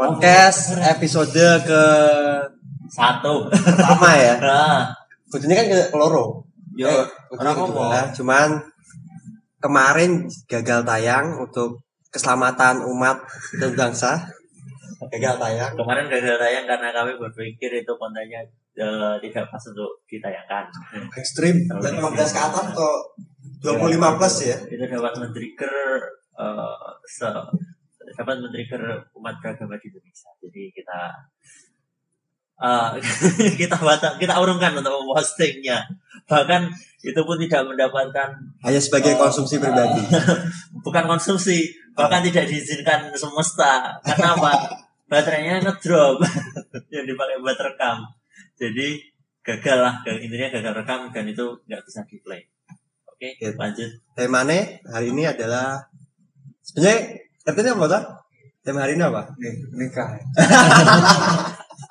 podcast episode ke Satu. pertama ya. Nah, Kudune kan ke keloro. yo, Eh, orang ngomong. kedua. Cuman kemarin gagal tayang untuk keselamatan umat dan bangsa. Gagal tayang. Kemarin gagal tayang karena kami berpikir itu kontennya eh, tidak pas untuk ditayangkan. Ekstrim. 15 ke atas atau 25 plus ya. Itu dapat men-trigger eh, se- dapat men-trigger umat beragama di Indonesia. Jadi kita eh, kita bata, kita urungkan untuk mempostingnya. Bahkan itu pun tidak mendapatkan Hanya sebagai Oh. konsumsi pribadi. bukan konsumsi bahkan tidak diizinkan semesta karena apa baterainya ngedrop yang dipakai buat rekam jadi gagal lah intinya gagal rekam dan itu nggak bisa di play oke Oke. lanjut Temanya hari ini adalah sebenarnya artinya apa tuh? Tema hari ini apa? nikah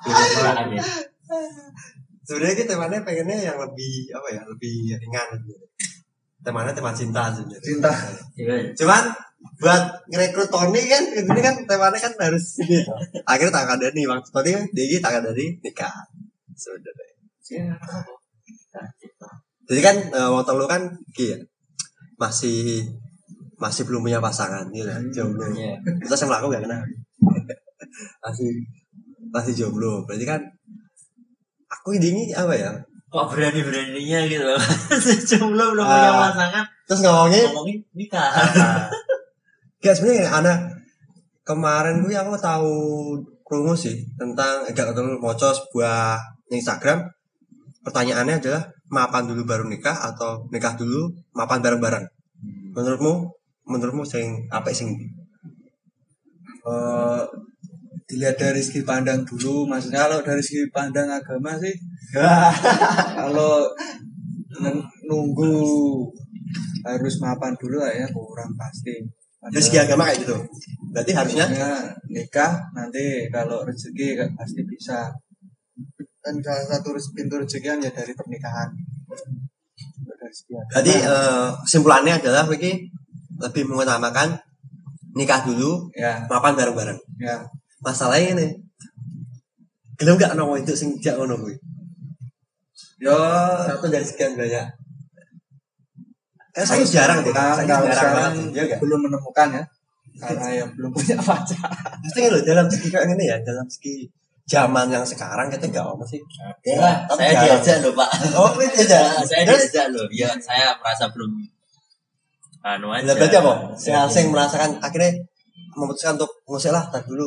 Silakan ya. Sebenarnya kita temanya pengennya yang lebih apa ya? Lebih ringan gitu. Temanya tema cinta sebenarnya. cinta Iya. Cuman buat ngerekrut Tony kan ini kan temanya kan harus ini. Akhirnya tak ada nih Bang Tony kan dia tak ada di nikah. Sebenarnya. Jadi kan eh, wong telu kan ya. Masih masih belum punya pasangan gitu kan, jomblo. Iya. Kita sama aku gak kenal. masih masih jomblo. Berarti kan aku ini apa ya? kok berani beraninya gitu loh jomblo belum punya Ah. pasangan Terus ngomongin ngomongin nikah Gak sebenarnya anak kemarin gue aku tahu promo sih tentang eh, gak ketemu moco sebuah Instagram pertanyaannya adalah mapan dulu baru nikah atau nikah dulu mapan bareng-bareng menurutmu menurutmu sing apa sing Eh, dilihat dari segi pandang dulu maksudnya kalau dari segi pandang agama sih kalau nunggu harus mapan dulu lah ya kurang pasti. Dari segi agama kayak gitu? Berarti harusnya? nikah nanti kalau rezeki pasti bisa. Dan salah satu pintu rezeki ya dari pernikahan. Dari segi agama. berarti eh, kesimpulannya adalah Wiki lebih mengutamakan nikah dulu ya. mapan bareng-bareng. Ya. Masalahnya ini gelem gak nongol itu sing jak ngono kuwi? Yo. Satu dari sekian banyak. Eh saya jarang deh. Nah, saya kalau jarang sekarang banget. ya gak? belum menemukan ya karena yang belum punya pacar. Pasti loh dalam segi kayak gini ya dalam segi zaman yang sekarang kita gak apa sih. Ya, saya diajak loh pak. Oh ini aja Ya, saya diajak loh ya saya merasa belum anu aja apa sing sing merasakan akhirnya memutuskan untuk ngusik lah tar dulu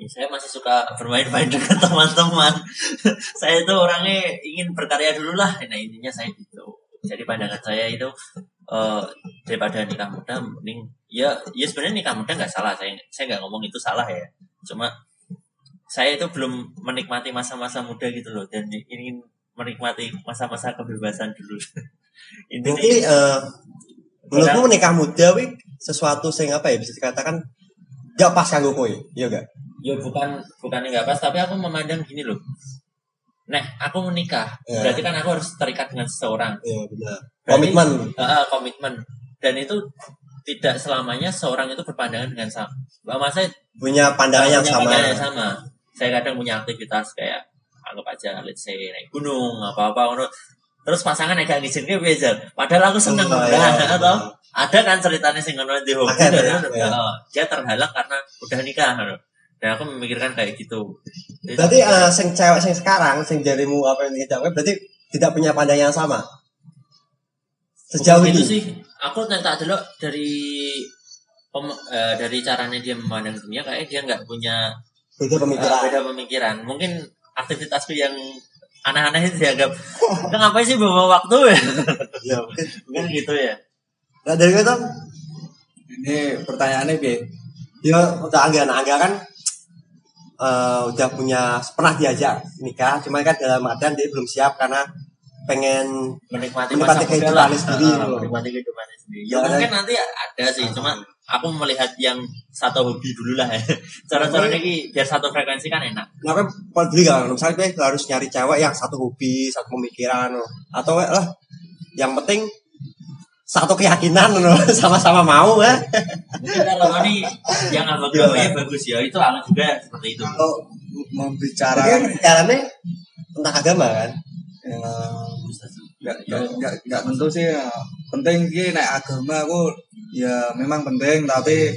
Ya, saya masih suka bermain-main dengan teman-teman. saya itu orangnya ingin berkarya dulu lah. Nah intinya saya gitu. Jadi pandangan saya itu eh, daripada nikah muda, mending ya ya sebenarnya nikah muda nggak salah. Saya saya nggak ngomong itu salah ya. Cuma saya itu belum menikmati masa-masa muda gitu loh dan ingin menikmati masa-masa kebebasan dulu. intinya berarti eh menurutmu nikah muda wi sesuatu sing apa ya bisa dikatakan gak pas kanggo kowe iya gak? Ya bukan bukan nggak pas tapi aku memandang gini loh. Nah aku menikah Ya. berarti kan aku harus terikat dengan seseorang. Iya benar. Berarti- komitmen. Ah, komitmen. Dan itu tidak selamanya seorang itu berpandangan dengan sama. Mbak saya punya pandangan yang punya sama. pandangan yang sama. Saya kadang punya aktivitas kayak anggap aja let's say naik gunung apa apa terus pasangan agak ngizinnya beda padahal aku seneng Oh, nah, iya. atau ada kan ceritanya sing ngono di hobi ada, ya. oh, dia terhalang karena udah nikah dan aku memikirkan kayak gitu. Berarti eh, sing cewek sing sekarang sing jarimu apa yang kita berarti tidak punya pandangan yang sama? Sejauh Bukan ini? itu sih. Aku tak dulu dari pem- eh, dari caranya dia memandang dunia kayak dia nggak punya beda pemikiran. Beda pemikiran. Mungkin aktivitasku yang aneh-aneh itu dianggap. "Lu ngapain sih bawa waktu ya? Ya mungkin mungkin. Gitu ya. Nah dari itu ini pertanyaannya bi. Ya udah angga nah, angga kan eh, udah punya pernah diajak nikah. Cuma kan dalam artian dia belum siap karena pengen menikmati, Menikmati kehidupannya lah. sendiri, gitu. menikmati kehidupannya sendiri. Ya Ya, mungkin nanti ada sih cuma aku melihat yang satu hobi dulu lah ya. Cara-caranya ini biar satu frekuensi kan enak. Nah, kan peduli kan misalnya gue harus nyari cewek yang satu hobi, satu pemikiran atau lah yang penting satu keyakinan loh sama-sama mau ya. Mungkin kalau ini yang agamanya bagus ya itu aku juga seperti itu. Kalau membicarakan caranya tentang agama kan. Ya, nggak nggak nggak nggak tentu sih ya. penting sih naik agama aku ya memang penting tapi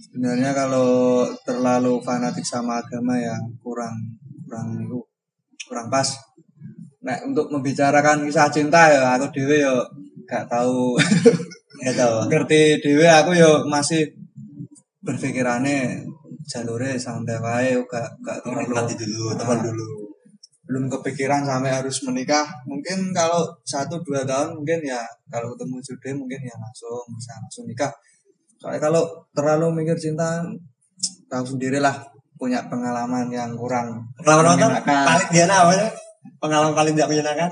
sebenarnya kalau terlalu fanatik sama agama ya kurang kurang itu kurang pas. Nah untuk membicarakan kisah cinta ya aku dewe yo gak tahu. Gitu ngerti dewe aku yo masih berpikirannya jalure santai wae gak gak terlalu dulu teman dulu belum kepikiran sampai harus menikah mungkin kalau satu dua tahun mungkin ya kalau ketemu jodoh mungkin ya langsung bisa langsung nikah. Soalnya kalau terlalu mikir cinta tahu sendiri lah punya pengalaman yang kurang pengalaman apa? menyenangkan. paling dia apa ya pengalaman paling tidak menyenangkan?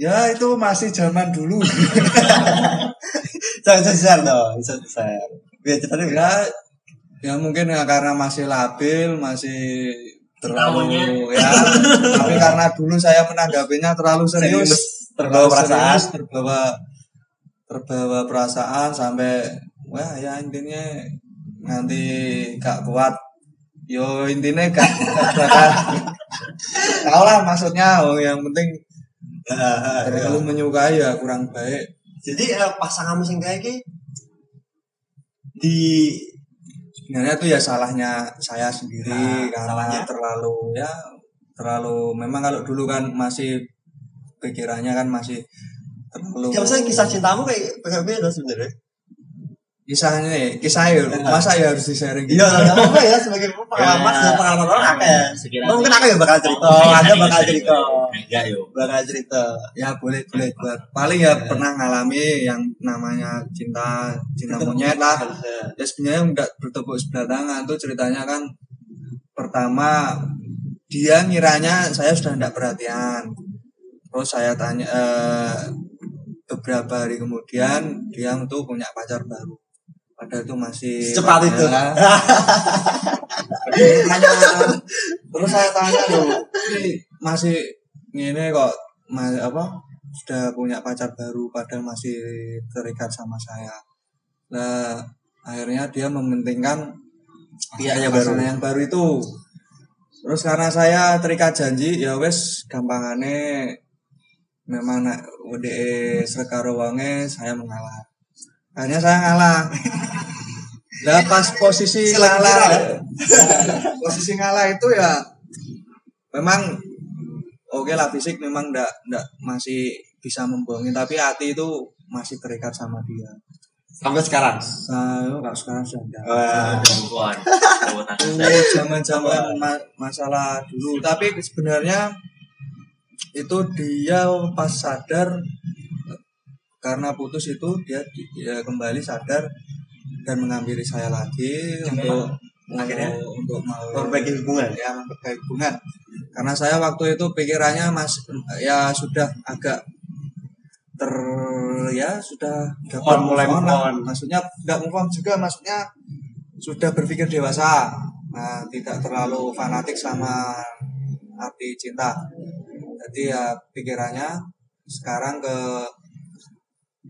Ya itu masih zaman dulu. Jangan share dong bisa share biar ceritanya ya ya mungkin ya karena masih labil masih terlalu Tamunya. ya. Tapi karena dulu saya menanggapinya terlalu serius. Serius, terbawa Terlalu perasaan. serius, terbawa terbawa perasaan sampai wah ya intinya nanti gak kuat. Yo intinya gak gak bakal. Tau lah maksudnya oh yang penting terlalu menyukai ya kurang baik. Jadi eh, pasangan sing kayak gini di sebenarnya itu ya salahnya saya sendiri Nah, karena salahnya? terlalu ya terlalu memang kalau dulu kan masih pikirannya kan masih terlalu ya maksudnya kisah cintamu kayak kayak beda sebenarnya kisahnya kisah ya masa ya harus di sharing iya nggak apa-apa ya sebagai pengalaman Ya. pengalaman orang apa ya mungkin aku ya bakal cerita Oh, ada iya, bakal iya, cerita. Enggak yo. bakal cerita. Ya boleh boleh buat. Paling ya pernah ngalami yang namanya cinta cinta monyet lah. Ya sebenarnya nggak bertepuk sebelah tangan tuh ceritanya kan pertama dia ngiranya saya sudah tidak perhatian. Terus saya tanya eh, beberapa hari kemudian dia tuh punya pacar baru padahal itu masih Secepat itu. Ya. Tanya, terus saya tanya loh ini masih ini kok ma- apa sudah punya pacar baru padahal masih terikat sama saya nah akhirnya dia mementingkan Pihaknya baru. yang baru itu terus karena saya terikat janji ya wes gampangane memang nak UDE sekaro wange saya mengalah akhirnya saya ngalah lah pas posisi ngalah. ya? posisi ngalah itu ya memang oke lah fisik memang ndak ndak masih bisa membohongi tapi hati itu masih terikat sama dia. Sampai sekarang? Saya kalau sekarang sudah enggak saya. zaman-zaman ma- masalah dulu. Tapi sebenarnya itu dia pas sadar karena putus itu dia, dia kembali sadar dan menghampiri saya lagi untuk Akhirnya? untuk, mau Memperbaiki hubungan? ya memperbaiki hubungan karena saya waktu itu pikirannya mas ya sudah agak ter ya sudah dapat On, mulai move on on. maksudnya nggak move on juga maksudnya sudah berpikir dewasa nah tidak terlalu fanatik sama arti cinta jadi ya pikirannya sekarang ke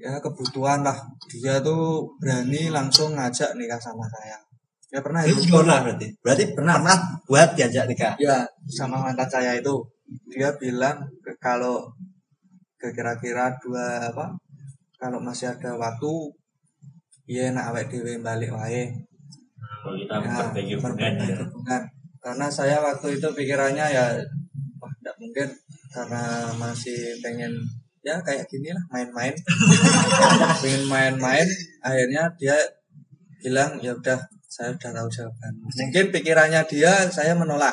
ya kebutuhan lah. Dia tuh berani langsung ngajak nikah sama saya. Ya pernah itu itu juga pernah berarti? Berarti Pernah. pernah buat diajak nikah? Ya sama mantan saya itu. Dia bilang ke- kalau ke kira-kira dua apa kalau masih ada waktu iya nak awet dewe balik wae. Kalau kita ya, memperbaiki hubungan memperbaiki ya. hubungan. karena saya waktu itu pikirannya ya wah tidak mungkin. Karena masih pengen ya kayak gini lah main-main. Pengen main-main akhirnya dia bilang ya udah saya udah tahu jawaban. Mungkin pikirannya dia saya menolak.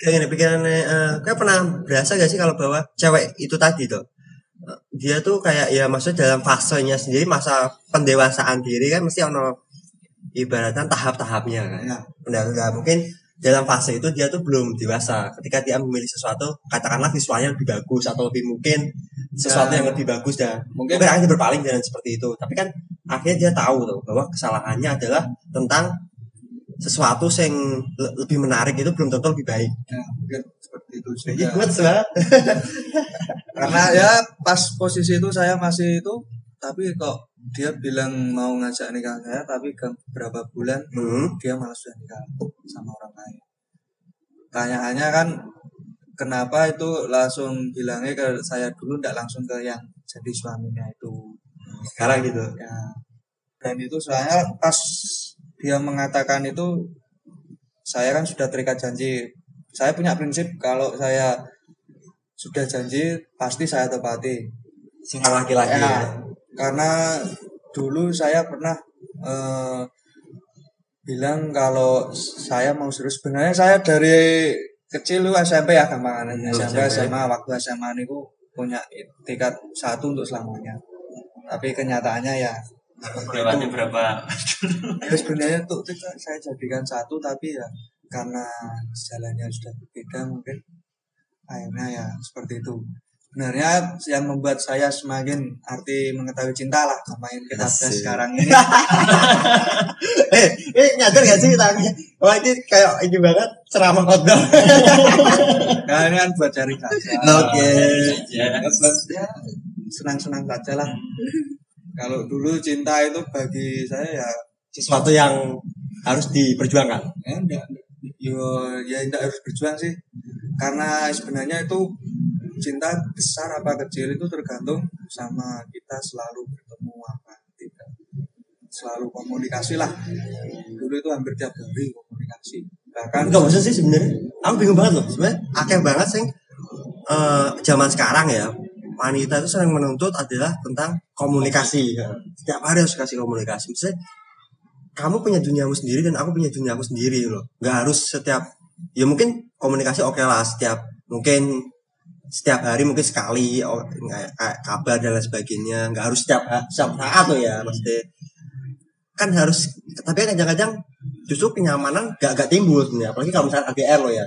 Kayak gini pikirannya eh, kayak pernah berasa gak sih kalau bahwa cewek itu tadi tuh eh, dia tuh kayak ya maksudnya dalam fasenya sendiri masa pendewasaan diri kan mesti ono ibaratnya tahap-tahapnya kan. Ya benar nggak mungkin dalam fase itu dia tuh belum dewasa. Ketika dia memilih sesuatu katakanlah visualnya lebih bagus atau lebih mungkin sesuatu Ya. yang lebih bagus dan mungkin. mungkin akhirnya berpaling dengan seperti itu. Tapi kan akhirnya dia tahu tuh bahwa kesalahannya adalah tentang sesuatu yang le- lebih menarik itu belum tentu lebih baik. Ya, mungkin seperti itu jadi juga gue banget karena ya pas posisi itu saya masih itu tapi kok dia bilang mau ngajak nikah saya tapi ke berapa bulan Hmm. dia malah sudah nikah sama orang lain tanyaannya kan kenapa itu langsung bilangnya ke saya dulu ndak langsung ke yang jadi suaminya itu Sekarang gitu. ya dan itu soalnya pas dia mengatakan itu saya kan sudah terikat janji saya punya prinsip kalau saya sudah janji pasti saya tepati Sing laki-laki. Ya, ya. Karena dulu saya pernah eh, bilang kalau saya mau serius sebenarnya saya dari kecil lu SMP ya gampangan Hmm, SMP SMP. SMA waktu SMA niku punya tiket satu untuk selamanya. Tapi kenyataannya ya Lewati berapa? ya sebenarnya tuh itu saya jadikan satu tapi ya karena jalannya sudah berbeda mungkin akhirnya ya seperti itu sebenarnya yang membuat saya semakin arti mengetahui cinta lah sama yang kita bahas Asik. sekarang ini eh, eh nyadar gak sih tanya? Wah ini kayak ini banget ceramah khotbah. nah ini kan buat cari saja Oke. Ya. Ya, buat ya senang-senang saja lah kalau dulu cinta itu bagi saya ya Sesuatu yang harus diperjuangkan. ya enggak yo ya enggak harus berjuang sih karena sebenarnya itu cinta besar apa kecil itu tergantung sama kita selalu bertemu apa tidak selalu komunikasi lah dulu itu hampir tiap hari komunikasi bahkan Enggak bosan sih sebenarnya. Aku bingung banget loh. Sebenarnya akeh banget sing eh, zaman sekarang ya wanita itu sering menuntut adalah tentang komunikasi. Setiap hari harus kasih komunikasi. Misalnya kamu punya duniamu sendiri dan aku punya duniaku sendiri loh. Nggak harus setiap ya mungkin komunikasi oke lah setiap mungkin setiap hari mungkin sekali oh, kayak, kayak kabar dan lain sebagainya. Nggak harus setiap setiap saat tuh ya maksudnya. Kan harus tapi kadang-kadang justru kenyamanan gak gak timbul sebenarnya. Apalagi kalau misalkan LDR lo ya.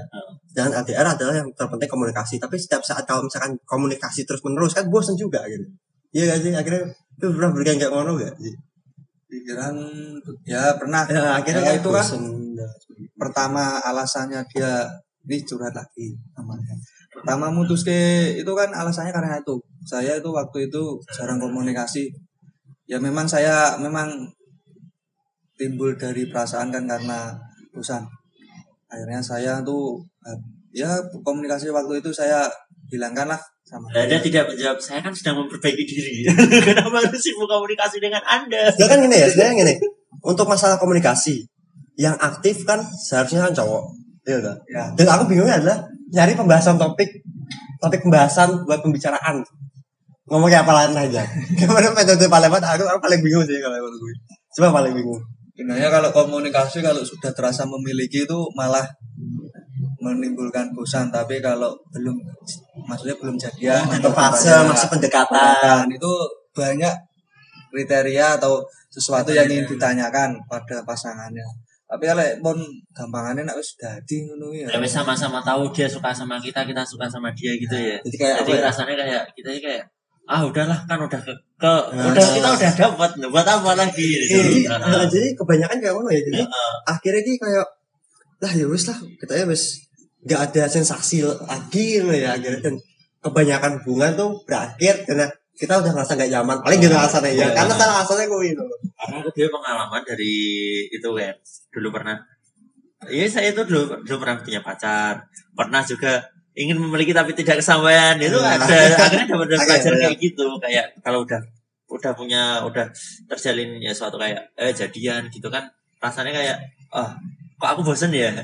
Dan LDR adalah yang terpenting komunikasi. Tapi setiap saat kalau misalkan komunikasi terus menerus kan bosan juga gitu. Iya gak sih? Akhirnya itu pernah berikan kayak ngono gak sih? Pikiran ya pernah. Ya, akhirnya Ya, kan itu kan bosen pertama alasannya dia ini curhat lagi namanya pertama mutus ke itu kan alasannya karena itu saya itu waktu itu jarang komunikasi ya memang saya memang timbul dari perasaan kan karena bosan akhirnya saya tuh ya komunikasi waktu itu saya hilangkan lah sama Anda tidak menjawab, saya kan sedang memperbaiki diri. Kenapa harus sibuk komunikasi dengan Anda? Ya kan gini ya, sebenarnya gini. Untuk masalah komunikasi, yang aktif kan seharusnya kan cowok. Iya kan? ya Dan aku bingungnya adalah nyari pembahasan topik, topik pembahasan buat pembicaraan. Ngomongnya apa lain aja. Gimana metode paling aku, aku paling bingung sih kalau menurut gue. Coba paling bingung. sebenarnya kalau komunikasi kalau sudah terasa memiliki itu malah menimbulkan bosan tapi kalau belum maksudnya belum jadian atau fase pendekatan. pendekatan, itu banyak kriteria atau sesuatu yang ingin ditanyakan pada pasangannya tapi kalau pun gampangannya nak wis dadi ngono ya Ya, wes sama-sama tahu dia suka sama kita, kita suka sama dia gitu ya. Jadi kayak Jadi apa ya? rasanya kayak kita ini kayak ah udahlah kan udah ke, ke Nah. udah kita udah dapat buat apa lagi Jadi, gitu. nah, jadi kebanyakan kayak ngono ya. Jadi Heeh. akhirnya ki kayak lah ya wis lah kita ya wis nggak ada sensasi lagi loh ya akhirnya dan kebanyakan hubungan tuh berakhir karena kita udah ngerasa nggak nyaman paling gitu alasannya ya Iya. karena salah alasannya gue itu aku dia pengalaman dari itu kan dulu pernah Iya saya itu dulu, dulu pernah punya pacar. Pernah juga ingin memiliki tapi tidak kesampaian itu Nah. ada akhirnya dapat pelajaran iya. kayak gitu. Kayak kalau udah udah punya udah terjalin ya suatu kayak eh jadian gitu kan rasanya kayak ah kok aku bosen ya?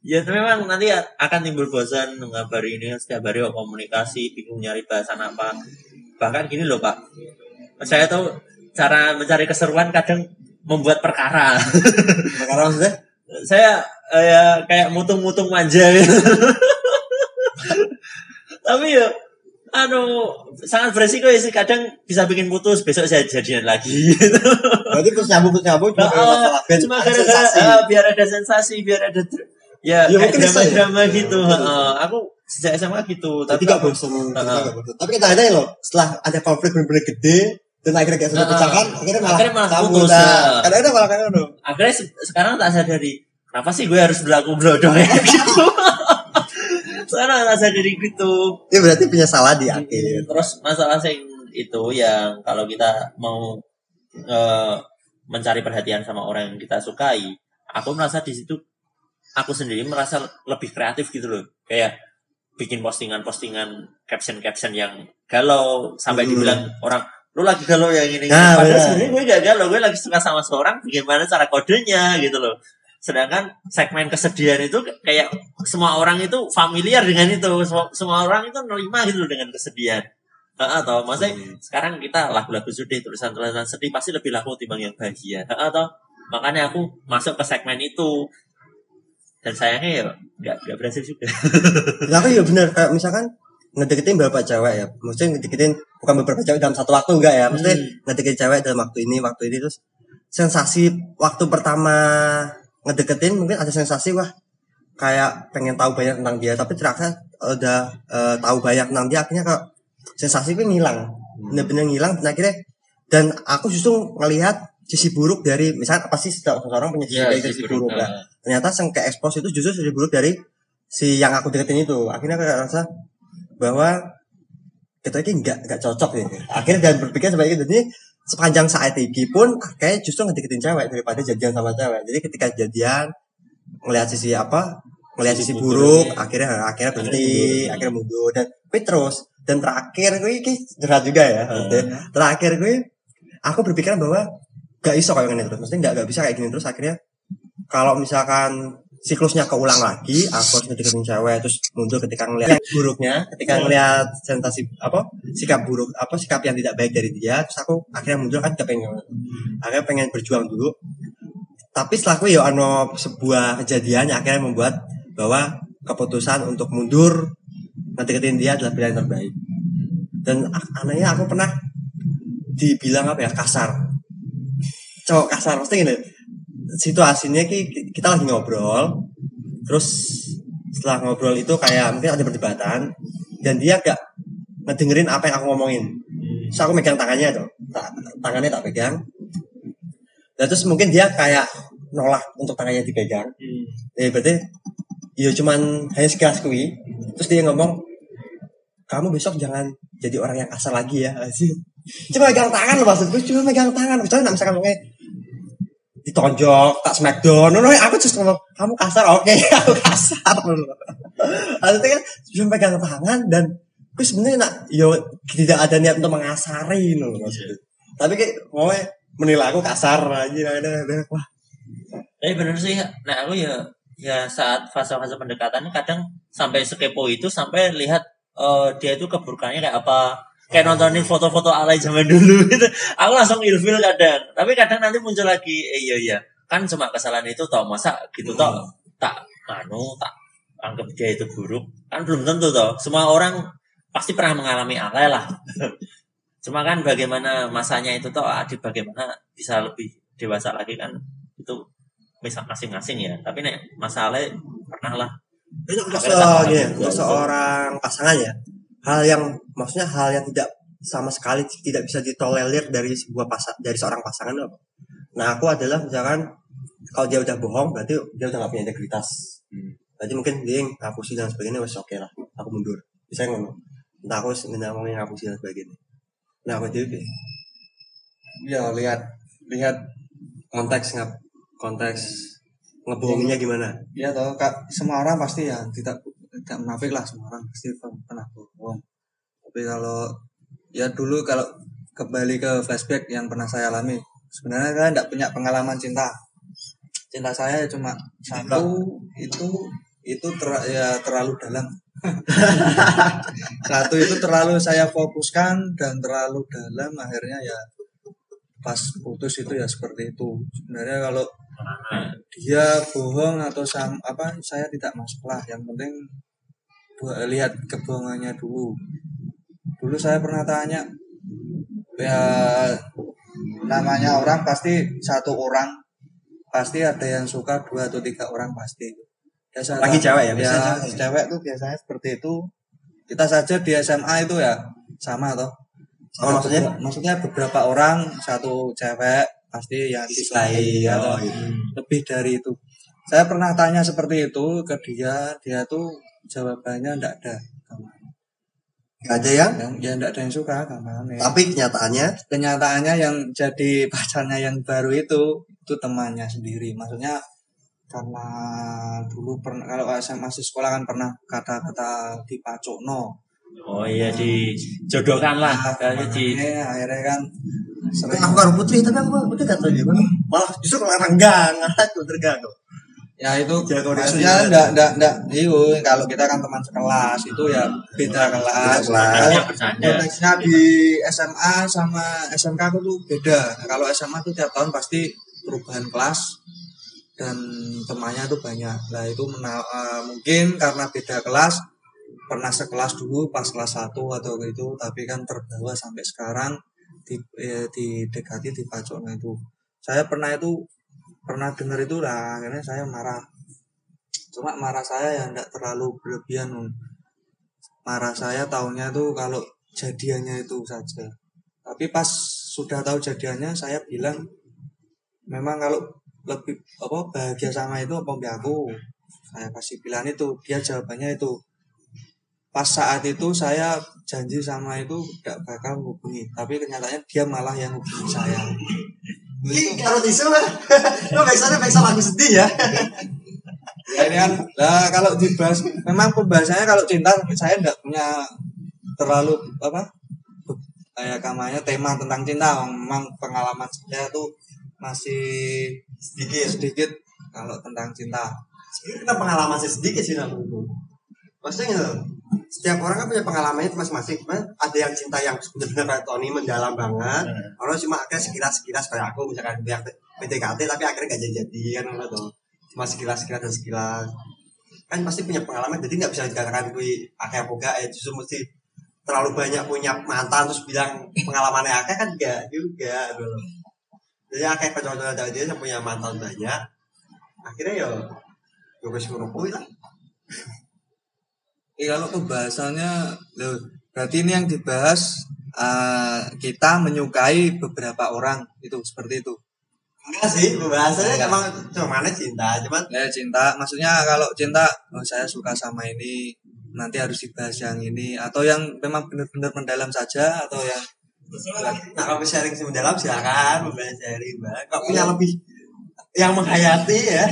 Ya tapi memang nanti akan timbul bosan mengabari ini setiap hari oh, komunikasi bingung nyari bahasan apa. Bahkan gini loh pak. Saya tahu cara mencari keseruan kadang membuat perkara karena maksudnya saya eh, ya, kayak mutung-mutung manja gitu. tapi ya anu sangat beresiko ya sih kadang bisa bikin putus besok saya jadian lagi gitu. berarti terus nyambung terus nyambung cuma Nah, cuma gara-gara sensasi. eh, biar ada sensasi biar ada ya, Ya, kayak bisa ya. drama-drama gitu Heeh. aku sejak SMA gitu tapi tapi gak bosan Heeh. nggak bosan. tapi kita ada loh setelah ada konflik bener-bener gede dan akhirnya kayak sudah Heeh. pecahkan akhirnya malah Akhirnya malah putus, Nah, ya. kadang-kadang malah kayak ngono akhirnya se- sekarang tak sadari kenapa sih gue harus berlaku bodoh ya gitu sekarang tak sadari gitu ya berarti punya salah di akhir terus masalah sing itu yang kalau kita mau eh, mencari perhatian sama orang yang kita sukai, aku merasa di situ aku sendiri merasa lebih kreatif gitu loh. Kayak bikin postingan-postingan caption-caption yang galau sampai Hmm. dibilang orang lu lagi galau ya gini. Nah, Padahal benar. sebenarnya gue gak galau, gue lagi suka sama seorang bagaimana cara kodenya gitu loh. Sedangkan segmen kesedihan itu kayak semua orang itu familiar dengan itu, semua, semua orang itu nerima gitu loh dengan kesedihan. Heeh, atau maksudnya Hmm. sekarang kita lagu-lagu sedih, tulisan-tulisan sedih pasti lebih laku timbang yang bahagia. Heeh, atau makanya aku masuk ke segmen itu. Dan sayangnya ya nggak nggak berhasil juga. Aku ya bener kayak misalkan ngedeketin beberapa cewek ya. Maksudnya ngedeketin bukan beberapa cewek dalam satu waktu enggak ya. Maksudnya Hmm. ngedeketin cewek dalam waktu ini, waktu ini terus sensasi waktu pertama ngedeketin mungkin ada sensasi wah kayak pengen tahu banyak tentang dia tapi ternyata udah eh, tahu banyak tentang dia akhirnya kok sensasi itu ngilang bener-bener ngilang dan akhirnya dan aku justru ngelihat sisi buruk dari misalnya apa sih setiap orang punya sisi baik dan sisi buruk lah ternyata yang ke expose itu justru sisi buruk dari si yang aku deketin itu akhirnya aku rasa bahwa kita ini nggak nggak cocok nih akhirnya dan berpikir seperti itu jadi sepanjang saat ini pun kayak justru ngedeketin cewek daripada jadian sama cewek. Jadi ketika jadian ngelihat sisi apa ngelihat Sisi buruk. buruk akhirnya akhirnya berhenti akhirnya mundur. dan tapi terus dan terakhir gue ini berat juga ya maksudnya. terakhir gue aku berpikiran bahwa gak iso kayak gini terus. Maksudnya nggak nggak bisa kayak gini terus. Akhirnya kalau misalkan siklusnya keulang lagi aku harus ngedeketin cewek terus mundur ketika ngelihat buruknya ketika ngelihat sensasi apa sikap buruk apa sikap yang tidak baik dari dia terus aku akhirnya mundur kan gak pengen akhirnya pengen berjuang dulu. Tapi setelah aku ya ano sebuah kejadian yang akhirnya membuat bahwa keputusan untuk mundur ngedeketin dia adalah pilihan terbaik. Dan anehnya aku pernah dibilang apa ya kasar. Cowok kasar pasti gini situasinya ki ki- kita lagi ngobrol terus setelah ngobrol itu kayak mungkin ada perdebatan dan dia gak ngedengerin apa yang aku ngomongin. Terus aku megang tangannya tuh Ta- tangannya tak pegang. Dan terus mungkin dia kayak nolak untuk tangannya dipegang. Ya berarti ya cuman hanya sekelas kui. Terus dia ngomong kamu besok jangan jadi orang yang kasar lagi ya. Anjir. cuma megang tangan loh maksudku cuma megang tangan. Misalnya misalkan ngomongnya ditonjok tak smackdown. No, no, aku just ngomong kamu kasar oke aku kasar. Maksudnya kan cuma megang tangan dan aku sebenarnya nak yo tidak ada niat untuk mengasari no, tapi kayak mau menilai aku kasar aja ada ada. Wah. Tapi bener sih, nah aku ya ya saat fase-fase pendekatan kadang sampai sekepo itu sampai lihat eh, dia itu keburukannya kayak apa. Kayak nontonin foto-foto alay zaman dulu gitu. Aku langsung ilfil kadang. Tapi kadang nanti muncul lagi, eh, iya iya. Kan cuma kesalahan itu toh masa gitu toh tak anu tak anggap dia itu buruk. Kan belum tentu toh. Semua orang pasti pernah mengalami alay lah. Cuma kan bagaimana masanya itu toh di bagaimana bisa lebih dewasa lagi kan itu misal masing-masing ya. Tapi nek masalah pernah lah. itu untuk, se- untuk seorang pasangan ya hal yang maksudnya hal yang tidak sama sekali tidak bisa ditolerir dari sebuah pasangan dari seorang pasangan apa? Nah aku adalah misalkan kalau dia udah bohong berarti dia udah gak punya integritas. Hmm. Berarti mungkin dia ngapusi dan sebagainya wes oke lah. Aku mundur. Bisa ngono. Entah aku ngomongin ngapusi dan sebagainya. Nah aku itu Ya lihat lihat konteks ngap konteks ngebohonginnya gimana? ya toh kak semua orang pasti ya tidak tidak munafik lah semua orang pasti pernah bohong. Tapi kalau ya dulu kalau kembali ke flashback yang pernah saya alami sebenarnya saya tidak punya pengalaman cinta. Cinta saya cuma satu itu itu ter- ya terlalu dalam. satu itu terlalu saya fokuskan dan terlalu dalam akhirnya ya pas putus itu ya seperti itu sebenarnya kalau dia bohong atau sam apa saya tidak masalah yang penting lihat kebohongannya dulu dulu saya pernah tanya ya namanya orang pasti satu orang pasti ada yang suka dua atau tiga orang pasti Biasa Lagi cewek ya, ya cewek. cewek tuh biasanya seperti itu kita saja di SMA itu ya sama toh Oh, maksudnya? maksudnya beberapa orang satu cewek pasti yang disukai Iya, atau oh, gitu. lebih dari itu. Saya pernah tanya seperti itu ke dia, dia tuh jawabannya enggak ada. Gak ada yang yang ya enggak ada yang suka kamarnya tapi kenyataannya? Kenyataannya yang jadi pacarnya yang baru itu itu temannya sendiri. Maksudnya karena dulu pernah kalau SMA masih sekolah kan pernah kata-kata dipacokno. Oh iya dijodohkan lah. Kayaknya di Makanya akhirnya kan sering aku karo putri tapi aku putri gak tahu malah justru larang gang aku terganggu ya itu Jago di maksudnya enggak enggak enggak iyo kalau kita kan teman sekelas itu ya beda kelas. hanya bercanda. konteksnya di SMA sama SMK aku tuh beda. Kalau SMA tuh tiap tahun pasti perubahan kelas dan temannya tuh banyak. Lah itu mena- eh, mungkin karena beda kelas pernah sekelas dulu pas kelas 1 atau gitu tapi kan terbawa sampai sekarang di eh, didekati di Pacokno itu. Saya pernah itu pernah dengar itu lah akhirnya saya marah. Cuma marah saya ya enggak terlalu berlebihan marah saya tahunya tuh kalau jadiannya itu saja. Tapi pas sudah tahu jadiannya saya bilang memang kalau lebih apa bahagia sama itu apa mbak aku? Saya kasih pilihan itu dia jawabannya itu. Pas saat itu saya janji sama itu tidak bakal menghubungi tapi kenyataannya dia malah yang hubungi saya Ini kalau tisu lah, lo biasanya biasa lagu sedih ya. Ini kan lah kalau dibahas memang pembahasannya kalau cinta saya tidak punya terlalu apa kayak kamanya tema tentang cinta memang pengalaman saya tuh masih Sedikit. sedikit kalau tentang cinta kita pengalaman sih sedikit sih menurutku. Maksudnya gitu, setiap orang kan punya pengalamannya masing-masing. Cuman ada yang cinta yang benar-benar Tony mendalam banget. Kalau cuma akhirnya sekilas-sekilas kayak aku misalkan yang PDKT tapi akhirnya gak jadi-jadian gitu. Cuma sekilas-sekilas dan sekilas. Kan pasti punya pengalaman jadi nggak bisa dikatakan gue akeh apa ya justru mesti terlalu banyak punya mantan terus bilang pengalamannya akeh kan enggak juga gitu. Jadi akeh kocok-kocok dia yang punya mantan banyak. Akhirnya ya gue wis ngono lah. Eh, kalau pembahasannya loh, berarti ini yang dibahas eh, kita menyukai beberapa orang itu seperti itu Enggak sih, pembahasannya Enggak. emang cuma cinta, cuman ya cinta maksudnya kalau cinta oh, saya suka sama ini nanti harus dibahas yang ini atau yang memang benar-benar mendalam saja atau yang nah kalau sharing sih mendalam silakan, boleh sharing, Mbak. Kok punya lebih yang menghayati ya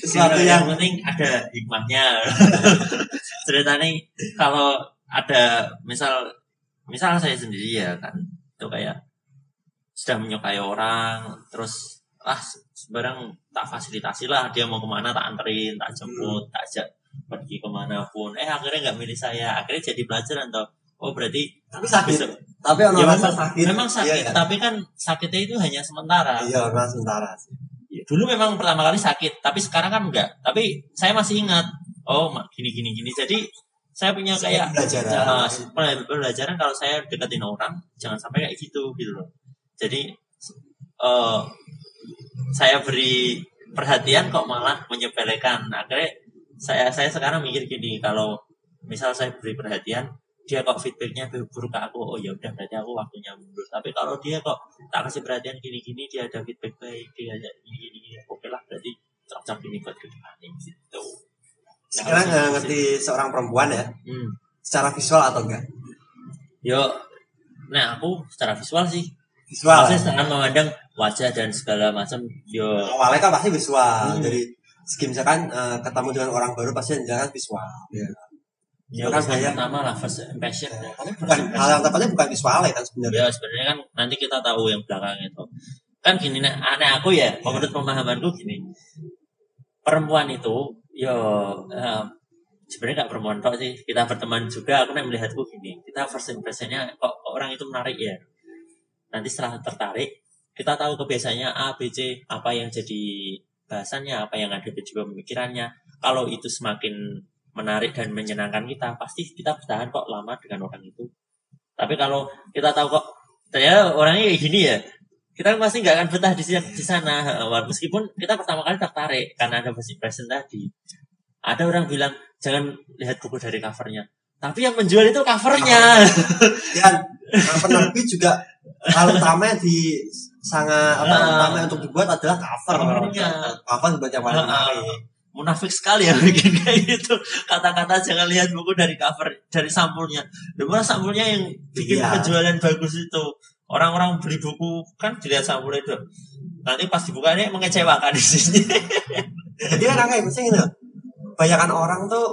sesuatu Yang, yang yang penting ada hikmahnya. Ceritanya kalau ada misal misal saya sendiri ya kan itu kayak sudah menyukai orang terus ah sebarang tak fasilitasi lah dia mau ke mana tak anterin tak jemput tak ajak pergi ke mana pun eh akhirnya nggak milih saya akhirnya jadi pelajaran toh oh berarti tapi sakit. bisa Tapi ono ya memang, sakit. memang sakit Iya, kan? tapi kan sakitnya itu hanya sementara Iya, memang sementara sih. Ya, dulu memang pertama kali sakit, tapi sekarang kan enggak. Tapi saya masih ingat, oh gini gini gini. Jadi saya punya kayak Pelajaran. uh, pelajaran kalau saya deketin orang, jangan sampai kayak gitu gitu loh. Jadi eh saya beri perhatian kok malah menyepelekan. Akhirnya saya saya sekarang mikir gini, kalau misal saya beri perhatian, dia kok feedbacknya buruk ke aku, oh ya udah berarti aku waktunya mundur. Tapi kalau dia kok tak kasih perhatian gini-gini, dia ada feedback baik, dia ada gini-gini, oke lah berarti cocok ini buat ke depan gitu. Sekarang nggak ngerti seorang perempuan ya, Hmm. secara visual atau enggak? Yo, nah aku secara visual sih, Visual. masih sangat memandang wajah dan segala macam. Yo, Awalnya kan pasti visual. Hmm. Jadi skim misalkan eh, ketemu dengan orang baru pasti yang jelas visual. Iya. Yo Kan saya- pertama lah first impression. ya. Bukan hal yang tepatnya bukan visualnya kan sebenarnya. Ya sebenarnya kan nanti kita tahu yang belakang itu. Kan gini nih, aneh aku ya, menurut pemahamanku gini. Perempuan itu, yo eh, sebenarnya nggak perempuan tok sih. Kita berteman juga, aku nih melihatku gini. Kita first impressionnya kok, orang itu menarik ya. Nanti setelah tertarik, kita tahu kebiasaannya A, B, C, apa yang jadi bahasannya, apa yang ada di pemikirannya. Kalau itu semakin menarik dan menyenangkan kita, pasti kita bertahan kok lama dengan orang itu. Tapi kalau kita tahu kok ternyata orangnya kayak gini ya, kita pasti nggak akan betah di, di sana. Meskipun kita pertama kali tertarik karena ada first impression tadi. Ada orang bilang jangan lihat buku dari covernya. Tapi yang menjual itu covernya. Dan eh, penerbit juga hal utama di sangat apa utama untuk dibuat adalah cover. Covernya. Cover dibuat yang paling menarik. Munafik sekali ya bikin kayak gitu. Kata-kata jangan lihat buku dari cover dari sampulnya. Di mana sampulnya yang bikin Iya. penjualan bagus itu. Orang-orang beli buku kan dilihat sampulnya itu. Nanti pas dibukanya mengecewakan di sini. Jadi kan kayak misalnya loh, kebanyakan orang tuh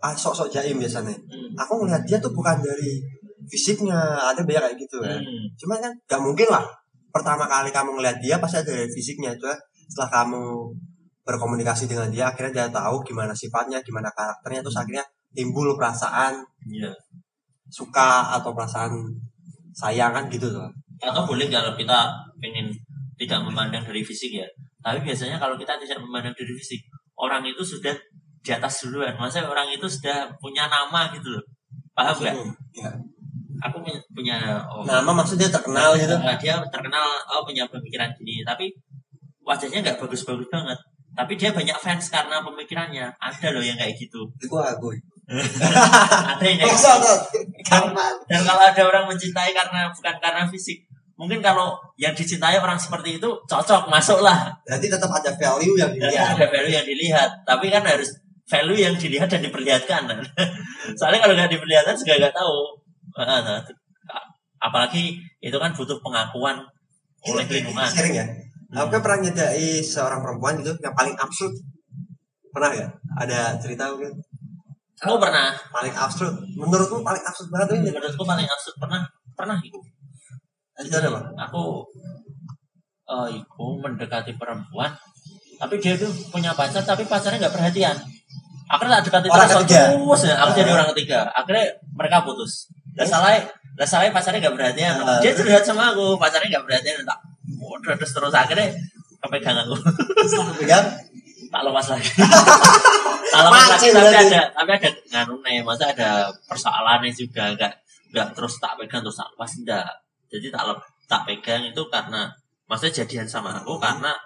ah, sok-sok jaim biasanya. Hmm. aku ngeliat dia tuh bukan dari fisiknya ada banyak kayak gitu kan. Hmm. cuman kan gak mungkin lah pertama kali kamu ngeliat dia pasti ada dari fisiknya. Itu setelah kamu berkomunikasi dengan dia akhirnya dia tahu gimana sifatnya gimana karakternya terus akhirnya timbul perasaan Iya. suka atau perasaan sayang kan gitu loh atau boleh kalau kita pengen tidak memandang dari fisik ya? Tapi biasanya kalau kita tidak memandang dari fisik orang itu sudah di atas duluan. Maksudnya orang itu sudah punya nama gitu loh. Paham nggak? Ya. aku punya, punya oh, nama maksudnya terkenal gitu. Nah, dia terkenal oh punya pemikiran gini. Tapi wajahnya nggak bagus-bagus banget tapi dia banyak fans karena pemikirannya. Ada loh yang kayak gitu. Itu aku. Ada yang kayak gitu. dan kalau ada orang mencintai karena bukan karena fisik mungkin kalau yang dicintai orang seperti itu cocok masuklah. Berarti tetap ada value yang dilihat. ada value yang dilihat. Tapi kan harus value yang dilihat dan diperlihatkan. Soalnya kalau nggak diperlihatkan juga nggak tahu. Ah, nah, apalagi itu kan butuh pengakuan oleh lingkungan. Sering ya aku kan pernah nyedai seorang perempuan gitu yang paling absurd. Pernah ya ada cerita mungkin aku pernah. Paling absurd. Menurutmu paling absurd banget ini? Menurutku paling absurd. Pernah pernah itu itu ada apa aku eh itu mendekati perempuan tapi dia tuh punya pacar tapi pacarnya nggak perhatian. Akhirnya tak dekati Orang terus ketiga. terus ya aku jadi Ah. orang ketiga. Akhirnya mereka putus. Lah salah lah salah pacarnya nggak perhatian. Ah. dia curhat sama aku pacarnya nggak perhatian. Tak udah terus terus akhirnya kepegang aku. Pegang tak lepas lagi. Tak lepas lagi tapi ada tapi ada nganu nih masa ada persoalannya juga nggak nggak terus tak pegang terus tak lepas enggak jadi tak lep- tak pegang itu karena maksudnya jadian sama aku karena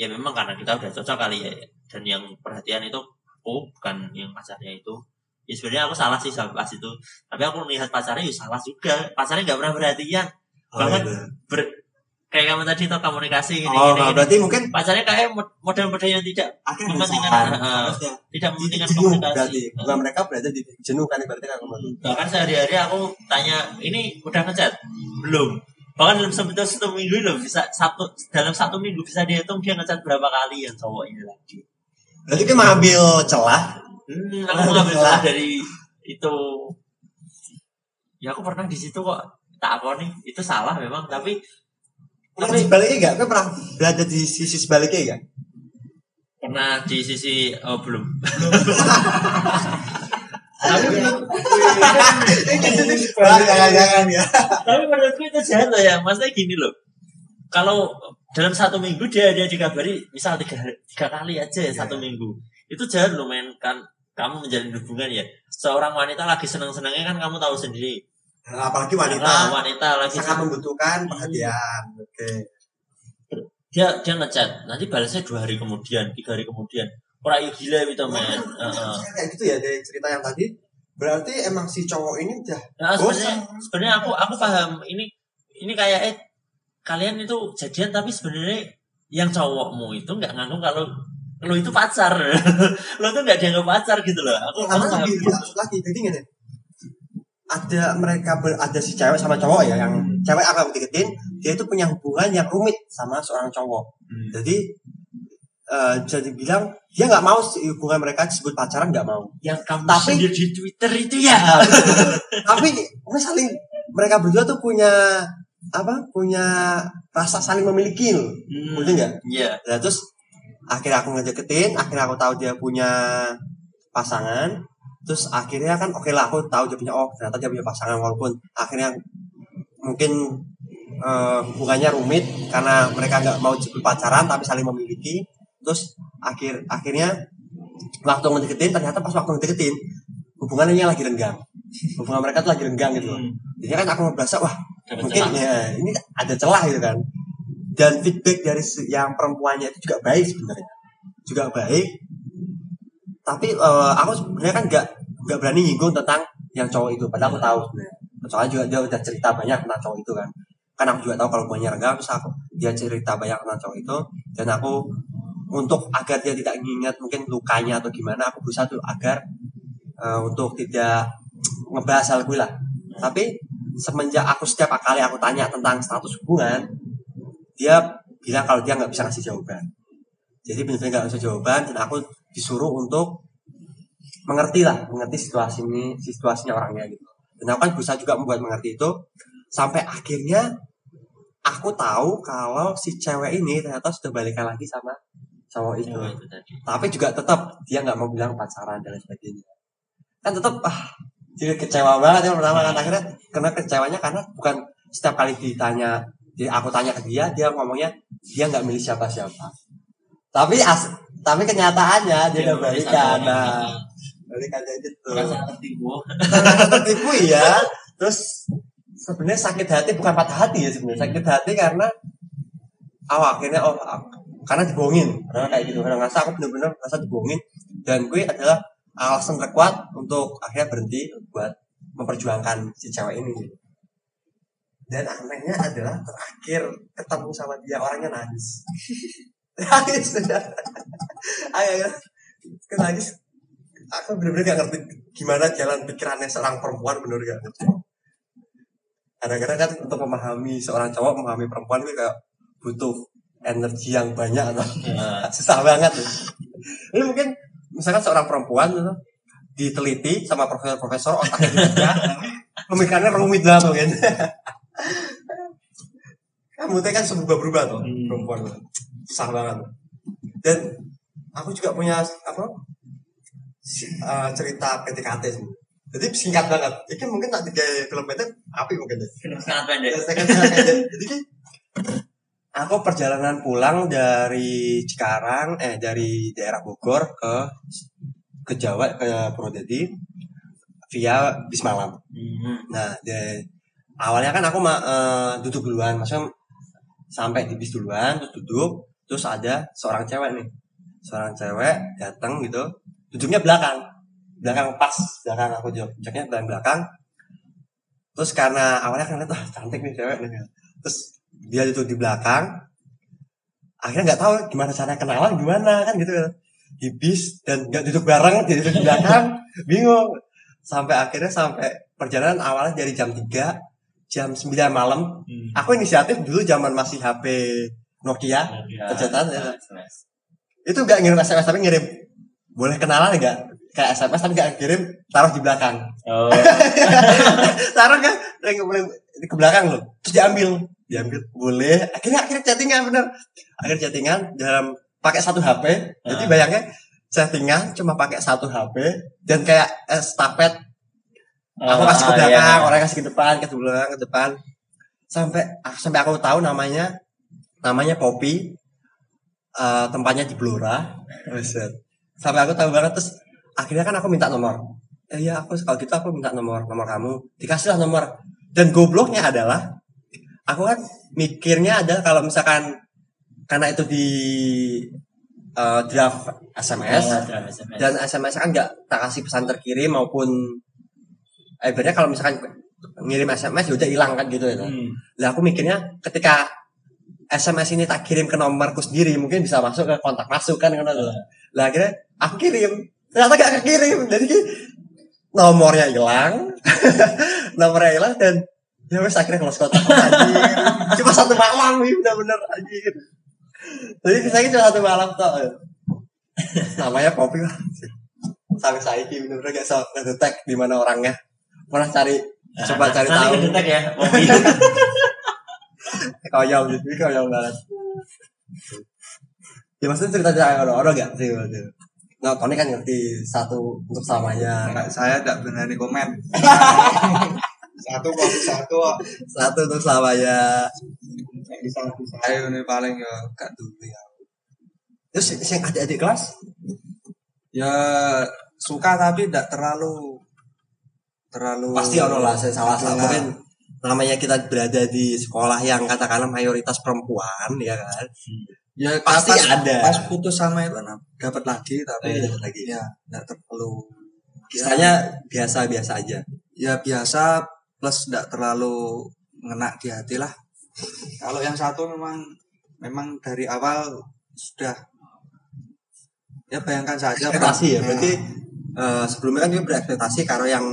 ya memang karena kita udah cocok kali ya. Dan yang perhatian itu aku bukan yang pacarnya itu. Ya sebenarnya aku salah sih sama pas itu. Tapi aku melihat pacarnya ya salah juga. Pacarnya nggak pernah perhatian. Banget. gitu. ber kayak kamu tadi tuh komunikasi ini, oh ini, nah, ini. berarti mungkin pacarnya kayak mod- model-model yang tidak akhirnya Mementingkan, harusnya tidak mementingkan jenuh komunikasi. berarti. Bukan mereka berarti di jenuh kan berarti kan kamu bahkan sehari-hari aku tanya ini udah ngechat? Belum. Bahkan dalam satu, satu minggu loh bisa satu dalam satu minggu bisa dihitung dia ngechat berapa kali yang cowok ini lagi. Berarti kan mengambil celah? Hmm, aku mengambil salah dari itu. Ya aku pernah di situ kok tak apa nih itu salah memang. Tapi pernah di sebaliknya enggak kan pernah berada di sisi sebaliknya enggak pernah di sisi oh belum. Tapi jangan-jangan ya. Tapi menurutku itu jahat loh ya. Maksudnya gini loh. Kalau dalam satu minggu dia dia dikabari misal tiga, tiga kali aja ya satu minggu. Itu jahat loh men. Kan kamu menjalin hubungan ya. Seorang wanita lagi senang senangnya kan kamu tahu sendiri Nah, apalagi Nah, wanita wanita lagi sangat senang, membutuhkan perhatian oke. Dia dia ngechat. Nanti balasnya dua hari kemudian tiga hari kemudian. Orang ya gila gitu men. Heeh. kayak gitu ya dari cerita yang tadi? Berarti emang si cowok ini udah Nah, sebenarnya sebenarnya aku aku paham. Ini ini kayak eh kalian itu jadian tapi sebenarnya yang cowokmu itu nggak ngangguk kalau lo itu pacar. Lo tuh nggak dianggap pacar gitu loh. Aku aku karena paham. lebih gitu. lagi jadi gini ada mereka ber, ada si cewek sama cowok ya yang cewek akan deketin dia itu punya hubungan yang rumit sama seorang cowok. Hmm. jadi eh, jadi bilang dia nggak mau hubungan mereka disebut pacaran nggak mau. Yang kamu Tapi- di Twitter itu ya. Tapi mereka saling mereka berdua tuh punya apa punya rasa saling memiliki loh. Hmm. betul nggak? Iya. Nah, terus akhirnya aku ngedeketin, akhirnya aku tahu dia punya pasangan. Terus akhirnya kan oke lah aku tahu dia punya oh ternyata dia punya pasangan walaupun akhirnya mungkin eh, hubungannya rumit karena mereka nggak mau pacaran tapi saling memiliki. Terus akhir akhirnya waktu ngedeketin ternyata pas waktu ngedeketin hubungannya lagi renggang. Hubungan mereka tuh lagi renggang gitu. Hmm. Jadi kan aku merasa wah Ada mungkin celah. ya ini ada celah gitu kan dan feedback dari yang perempuannya itu juga baik sebenarnya juga baik tapi eh, aku sebenarnya kan nggak nggak berani nyinggung tentang yang cowok itu padahal aku tahu. Sebenarnya soalnya juga dia udah cerita banyak tentang cowok itu kan. Kan aku juga tahu kalau punya renggang terus aku dia cerita banyak tentang cowok itu. Dan aku untuk agar dia tidak mengingat mungkin lukanya atau gimana aku berusaha tuh agar eh, untuk tidak ngebahas hal gue lah. Tapi semenjak aku setiap kali aku tanya tentang status hubungan dia bilang kalau dia nggak bisa kasih jawaban. Jadi benar-benar nggak bisa jawaban dan aku disuruh untuk mengerti lah mengerti situasi ini situasinya orangnya gitu. Dan aku kan berusaha juga membuat mengerti itu sampai akhirnya aku tahu kalau si cewek ini ternyata sudah balikan lagi sama cowok itu. Itu tadi. tapi juga tetap dia nggak mau bilang pacaran dan sebagainya. Kan tetap ah jadi kecewa banget yang pertama kan akhirnya karena kecewanya karena bukan setiap kali ditanya di aku tanya ke dia dia ngomongnya dia nggak milih siapa siapa tapi as tapi kenyataannya dia udah balikan. nah balikannya gitu. Merasa tertipu. tertipu ya terus sebenarnya sakit hati bukan patah hati ya sebenarnya. Sakit hati karena oh akhirnya oh karena dibohongin. Karena kayak gitu. Karena ngerasa aku bener-bener ngerasa dibohongin. Dan gue adalah alasan terkuat untuk akhirnya berhenti buat memperjuangkan si cewek ini. Dan anehnya adalah terakhir ketemu sama dia orangnya nangis. Nangis sudah ayo nangis aku bener-bener gak ngerti gimana jalan pikirannya seorang perempuan bener gak ngerti kadang-kadang kan untuk memahami seorang cowok memahami perempuan itu kayak butuh energi yang banyak atau Ya. susah banget tuh. Ini mungkin misalkan seorang perempuan gitu, diteliti sama profesor-profesor otaknya juga, pemikirannya rumit lah mungkin. Kamu teh kan berubah-berubah tuh Hmm. perempuan tuh. susah banget. Dan aku juga punya apa eh, cerita PTKT sih. Jadi singkat banget. Ini mungkin tak tiga film pendek, apa mungkin deh. Sangat pendek. Jadi ki, aku perjalanan pulang dari Cikarang, eh dari daerah Bogor ke ke Jawa ke Purwodadi via bis malam. Hmm. Nah, de, awalnya kan aku ma- eh, duduk duluan, maksudnya sampai di bis duluan, terus duduk, terus ada seorang cewek nih, seorang cewek datang gitu, duduknya belakang, belakang pas, belakang aku jawab, duduknya belakang belakang. Terus karena awalnya kan lihat, wah cantik nih cewek nih, terus dia duduk di belakang, akhirnya nggak tahu gimana cara kenalan gimana kan gitu di bis dan nggak duduk bareng, dia duduk di belakang, bingung sampai akhirnya sampai perjalanan awalnya dari jam 3 jam 9 malam Hmm. aku inisiatif dulu zaman masih HP Nokia. Pencetakan, ya. SMS. itu nggak ngirim SMS tapi ngirim boleh kenalan nggak? Kayak SMS tapi nggak kirim taruh di belakang. Oh. taruh kan ke belakang loh. Terus diambil. Diambil. Boleh. Akhirnya akhirnya chattingan bener. Akhirnya chattingan dalam pakai satu HP jadi Ah. bayangnya chattingan cuma pakai satu HP dan kayak estafet aku kasih ke Ah, belakang iya. orang kasih ke depan ke belakang ke depan. Sampai ah, sampai aku tahu namanya namanya Poppy. Eh, tempatnya di Blora. Sampai aku tahu banget terus akhirnya kan aku minta nomor eh ya aku kalau gitu aku minta nomor nomor kamu dikasih lah nomor dan gobloknya adalah aku kan mikirnya adalah kalau misalkan karena itu di eh, draft SMS Oh, ada SMS. dan SMS kan nggak tak kasih pesan terkirim maupun eh kalau misalkan ngirim SMS ya udah hilang kan gitu ya. Hmm. Lah aku mikirnya ketika SMS ini tak kirim ke nomorku sendiri mungkin bisa masuk ke kontak masuk kan kan Lah akhirnya aku kirim. Ternyata gak kekirim jadi nomornya hilang. Nomornya hilang dan ya wes akhirnya close kontak anjir. cuma satu malam bener-bener anjir jadi saya cuma satu malam toh. Namanya kopi lah sampai saya ini bener-bener gak bisa ngedetek di mana orangnya. Pernah cari coba Nah, cari tahu. kedetek ya. Mobil. konyol gitu konyol banget ya maksudnya cerita cerita orang-orang gak sih maksudnya nah Tony kan ngerti satu untuk selamanya. Kayak saya tidak berani komen. satu kok satu satu untuk selamanya. Bisa bisa. Ayo ini paling ya gak dulu ya. terus yang adik-adik kelas? Ya suka tapi tidak terlalu terlalu pasti ono lah saya salah satu mungkin namanya kita berada di sekolah yang katakanlah mayoritas perempuan ya kan ya Pasti pas, ada. pas putus sama itu nah, dapat lagi tapi Eh, dapat lagi. ya tidak terlalu kisahnya biasa-biasa aja. Ya biasa plus tidak terlalu ngena di hati lah. Kalau yang satu memang memang dari awal sudah ya bayangkan saja ekspektasi ya berarti eh, sebelumnya kan dia berekspektasi karena yang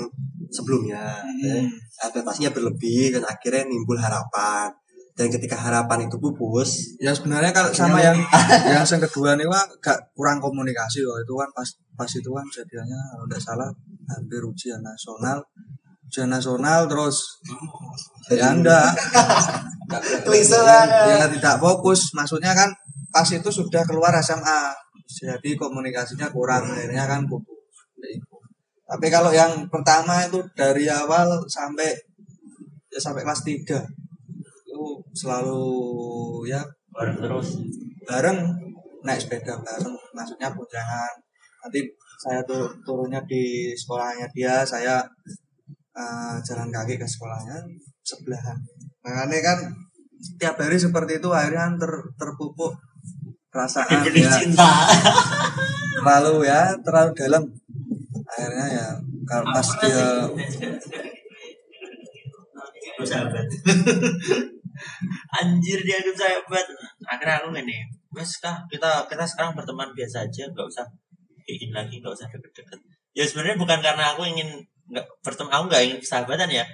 sebelumnya. Hmm. ekspektasinya berlebih dan akhirnya nimbul harapan dan ketika harapan itu pupus ya sebenarnya kalau sama yang yang yang kedua nih wah gak kurang komunikasi loh. Itu kan pas pas itu kan jadinya kalau tidak salah hampir ujian nasional. Ujian nasional terus. Ya Klise banget. ya tidak fokus. Maksudnya kan pas itu sudah keluar SMA jadi komunikasinya kurang akhirnya kan putus tapi kalau yang pertama itu dari awal sampai ya sampai kelas 3 itu selalu ya Bareng terus. bareng naik sepeda bareng maksudnya boncengan nanti saya tuh turunnya di sekolahnya dia saya eh, jalan kaki ke sekolahnya sebelahan. Makanya kan tiap hari seperti itu akhirnya kan ter, terpupuk perasaan ya. cinta. terlalu ya terlalu dalam. Akhirnya ya kalau pas dia anjir dianggap sahabat akhirnya aku gini wes kah kita kita sekarang berteman biasa aja nggak usah ingin lagi nggak usah deket-deket. Ya sebenarnya bukan karena aku ingin nggak berteman aku nggak ingin sahabatan ya.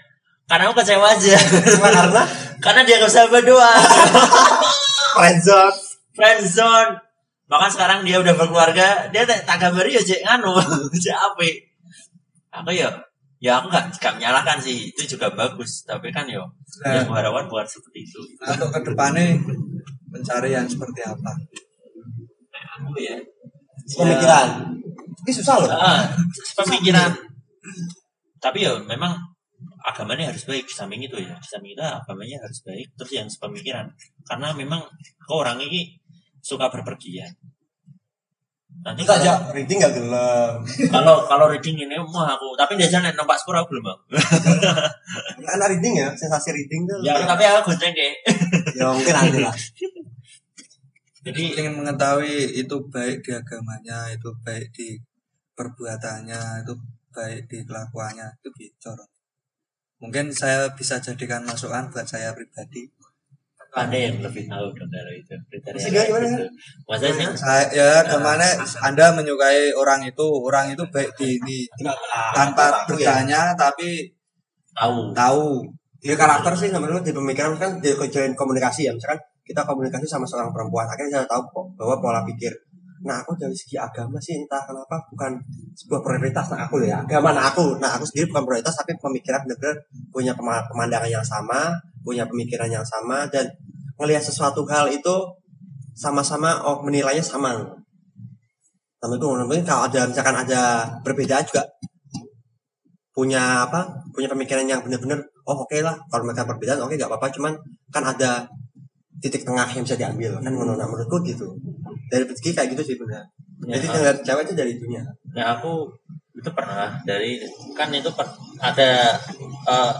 Karena aku kecewa aja. Karena? Karena dia nggak sahabat doang. Friendzone friendzone bahkan sekarang dia udah berkeluarga dia tak tak kabari ya cek nganu cek apa aku ya ya aku nggak nggak menyalahkan sih. Itu juga bagus. Tapi kan yo Nah. yang harapan bukan seperti itu. Untuk ke depannya mencari yang seperti apa? Aku ya? Pemikiran. Ini susah loh. Ah, pemikiran. Tapi ya memang agamanya harus baik. Di samping itu ya. Di samping itu agamanya harus baik. Terus yang sepemikiran. Karena memang kau orang ini suka berpergian nanti enggak kalau aja reading enggak gelem. Kalau kalau reading ini mah aku tapi dia jangan nampak sepur aku belum bang. Enak reading ya sensasi reading tuh. Ya tapi aku gonceng deh ya mungkin ada lah. Jadi ingin mengetahui itu baik di agamanya itu baik di perbuatannya itu baik di kelakuannya itu bicor mungkin saya bisa jadikan masukan buat saya pribadi ada yang lebih tahu dong kalau itu Masih dia gimana, itu. Masa sih saya ya ke mana anda menyukai orang itu orang itu baik di ini tanpa bertanya tapi tahu. tahu. Dia karakter sih sebenarnya di pemikiran kan di kejadian komunikasi ya misalkan kita komunikasi sama seorang perempuan akhirnya saya tahu kok bahwa pola pikir nah aku dari segi agama sih entah kenapa bukan sebuah prioritas. Nah aku ya agama. Nah aku nah aku sendiri bukan prioritas tapi pemikiran benar-benar punya pema- pemandangan yang sama punya pemikiran yang sama dan ngelihat sesuatu hal itu sama-sama oh menilainya sama. Sama itu mungkin kalau ada misalkan ada perbedaan juga punya apa punya pemikiran yang benar-benar oh oke lah kalau mereka perbedaan oke nggak apa-apa cuman kan ada titik tengah yang bisa diambil kan menurut menurutku gitu dari rezeki kayak gitu sih benar. Ya, jadi tinggal cewek itu dari dunia. Ya aku itu pernah dari kan itu per- ada eh,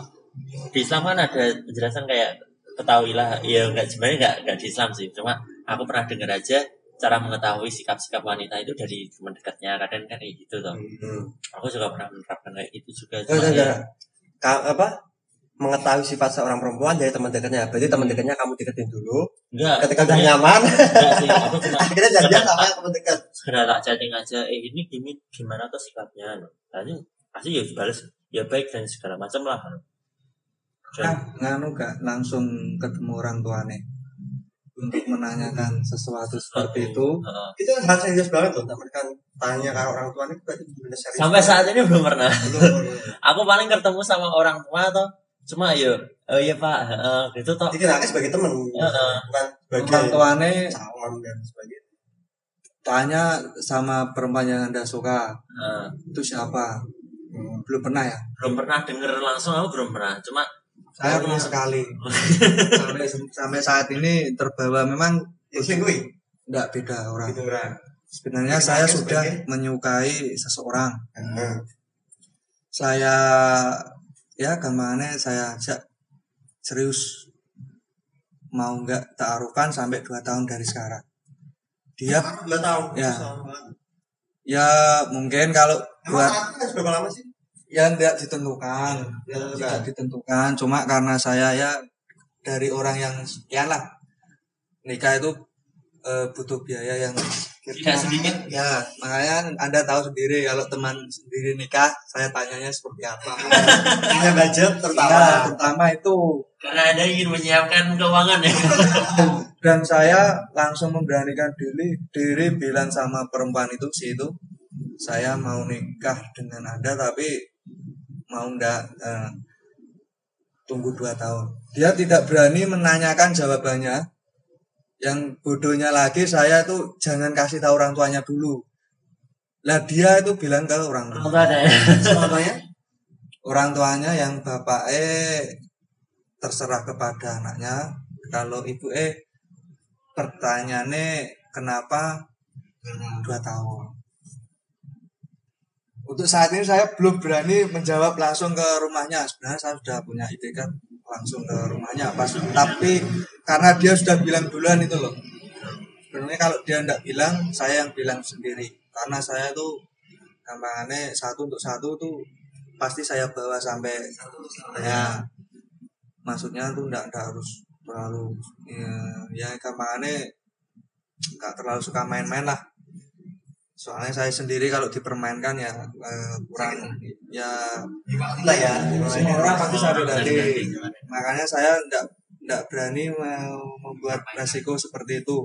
di Islam kan ada penjelasan kayak ketahuilah ya nggak sebenarnya nggak nggak di Islam sih. Cuma aku pernah dengar aja cara mengetahui sikap-sikap wanita itu dari teman dekatnya. Kadang kan kayak gitu tuh hmm. aku juga pernah menerapkan kayak itu juga. Oh, cuma enggak, ya, enggak. Ka- apa mengetahui sifat seorang perempuan dari teman dekatnya. Berarti teman dekatnya kamu deketin dulu. Enggak. Ketika udah nyaman. Enggak sih aku cuma akhirnya janjian sama yang teman dekat. Sekedar tak chatting aja eh ini gini gimana tuh sikapnya tadi pasti ya dibalas ya baik dan segala macam lah. Nah, nganu gak langsung ketemu orang tuanya untuk menanyakan sesuatu seperti itu. Heeh. itu hal serius banget loh teman kan tanya ke orang tuanya itu berarti benar serius sampai saat ini belum pernah. Belum belum. aku paling ketemu sama orang tua tuh cuma yo oh iya pak heeh, gitu toh. Dikira sebagai teman Heeh. bukan sebagai orang tuanya calon dan sebagainya. Tanya sama perempuan yang anda suka. Heeh. itu siapa? Belum pernah ya? Belum pernah denger langsung aku belum pernah. Cuma saya pernah sekali. Sampai sampai saat ini terbawa memang tidak beda orang. Sebenarnya Kita saya sudah sebagai- menyukai seseorang. Heeh. saya ya ke mana saya ajak. Serius. Mau nggak taruhkan sampai dua tahun dari sekarang. Dia dua tahun Ya. Ya mungkin kalau emang buat berapa lama sih? Ya tidak ditentukan. Ya, tidak ditentukan. Cuma karena saya ya dari orang yang sekian lah. Nikah itu eh, butuh biaya yang tidak sedikit Ya, makanya Anda tahu sendiri kalau teman sendiri nikah, saya tanyanya seperti apa. punya budget terutama Ya, terutama itu. karena ada ingin menyiapkan keuangan ya Dan saya langsung memberanikan diri, diri bilang sama perempuan itu, si itu, saya mau nikah dengan Anda, tapi mau ndak eh, tunggu dua tahun. Dia tidak berani menanyakan jawabannya. Yang bodohnya lagi saya itu jangan kasih tahu orang tuanya dulu. Lah dia itu bilang ke orang tua. Ada ya. Semuanya. Orang tuanya yang bapak eh terserah kepada anaknya. Kalau ibu eh pertanyaannya kenapa? Dua tahun. Untuk saat ini saya belum berani menjawab langsung ke rumahnya. Sebenarnya saya sudah punya ide kan langsung ke rumahnya pas. Tapi karena dia sudah bilang duluan itu loh. Sebenarnya kalau dia tidak bilang saya yang bilang sendiri. Karena saya tuh gampangannya satu untuk satu tuh pasti saya bawa sampai ya maksudnya tuh enggak harus terlalu ya, ya gampangannya enggak terlalu suka main-main lah soalnya saya sendiri kalau dipermainkan ya eh, kurang ya lah ya semua orang pasti sadar dari makanya saya enggak enggak berani mau membuat resiko seperti itu.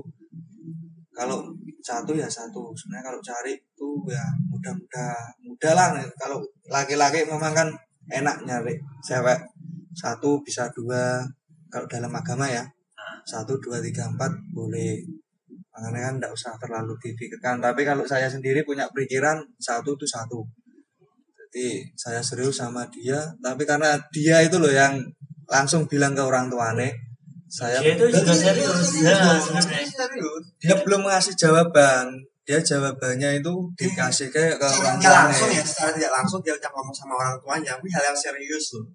Kalau satu ya satu sebenarnya kalau cari itu ya mudah-mudah mudah lah. Kalau laki-laki memang kan enak nyari cewek. Satu bisa dua kalau dalam agama ya satu dua tiga empat boleh makanya kan enggak usah terlalu dipikirkan. Tapi kalau saya sendiri punya pikiran satu itu satu. Jadi saya serius sama dia. Tapi karena dia itu loh yang langsung bilang ke orang tuane saya dia itu juga serius. ya sebenarnya serius. dia belum ngasih jawaban. Dia jawabannya itu dikasih ke ke orang tuanya langsung ya secara tidak langsung dia udah ngomong sama orang tuanya. Ini hal yang serius loh.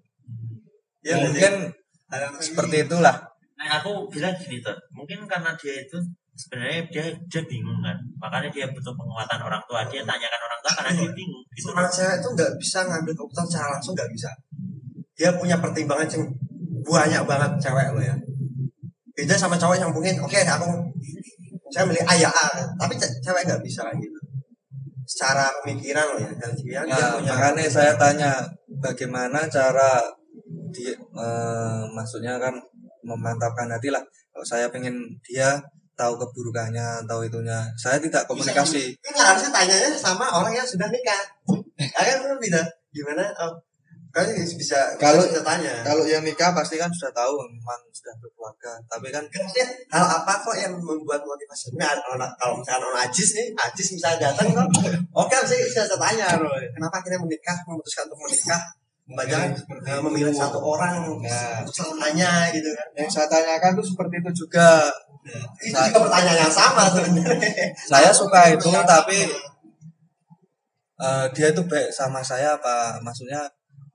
Ya mungkin hal yang seperti itulah. Nah aku bilang gini tuh mungkin karena dia itu sebenarnya dia dia bingung kan. Makanya dia butuh penguatan orang tua. Dia tanyakan orang tua karena dia bingung gitu seorang cewek tuh nggak bisa ngambil keputusan secara langsung nggak bisa. Dia punya pertimbangan yang banyak banget cewek lo ya. Beda sama cowok yang mungkin oke aku. Saya milih ayah A. Tapi ce- cewek nggak bisa gitu. Secara pemikiran lo ya dan dia, dia Nah, punya makanya saya tanya bagaimana cara dia eh, maksudnya kan memantapkan hati lah. Kalau saya pengen dia tahu keburukannya, tahu itunya. Saya tidak komunikasi. ini harusnya tanyanya sama orang yang sudah nikah kalian kan bisa gimana oh, kalian bisa Kalau- bisa tanya Kalau yang nikah pasti kan sudah tahu memang sudah berkeluarga. Tapi kan Maksudnya hal apa kok yang membuat motivasi? Ini orang- kalau misalkan orang Ajis nih, Ajis misalnya datang kok, oke saya bisa saya tanya loh, kenapa akhirnya menikah, memutuskan untuk menikah, Jangan eh, memilih satu orang Ya. selamanya gitu kan. yang saya tanyakan tuh seperti itu juga. Itu juga pertanyaan yang sama sebenarnya. Saya suka itu tapi eh, dia itu baik sama saya apa maksudnya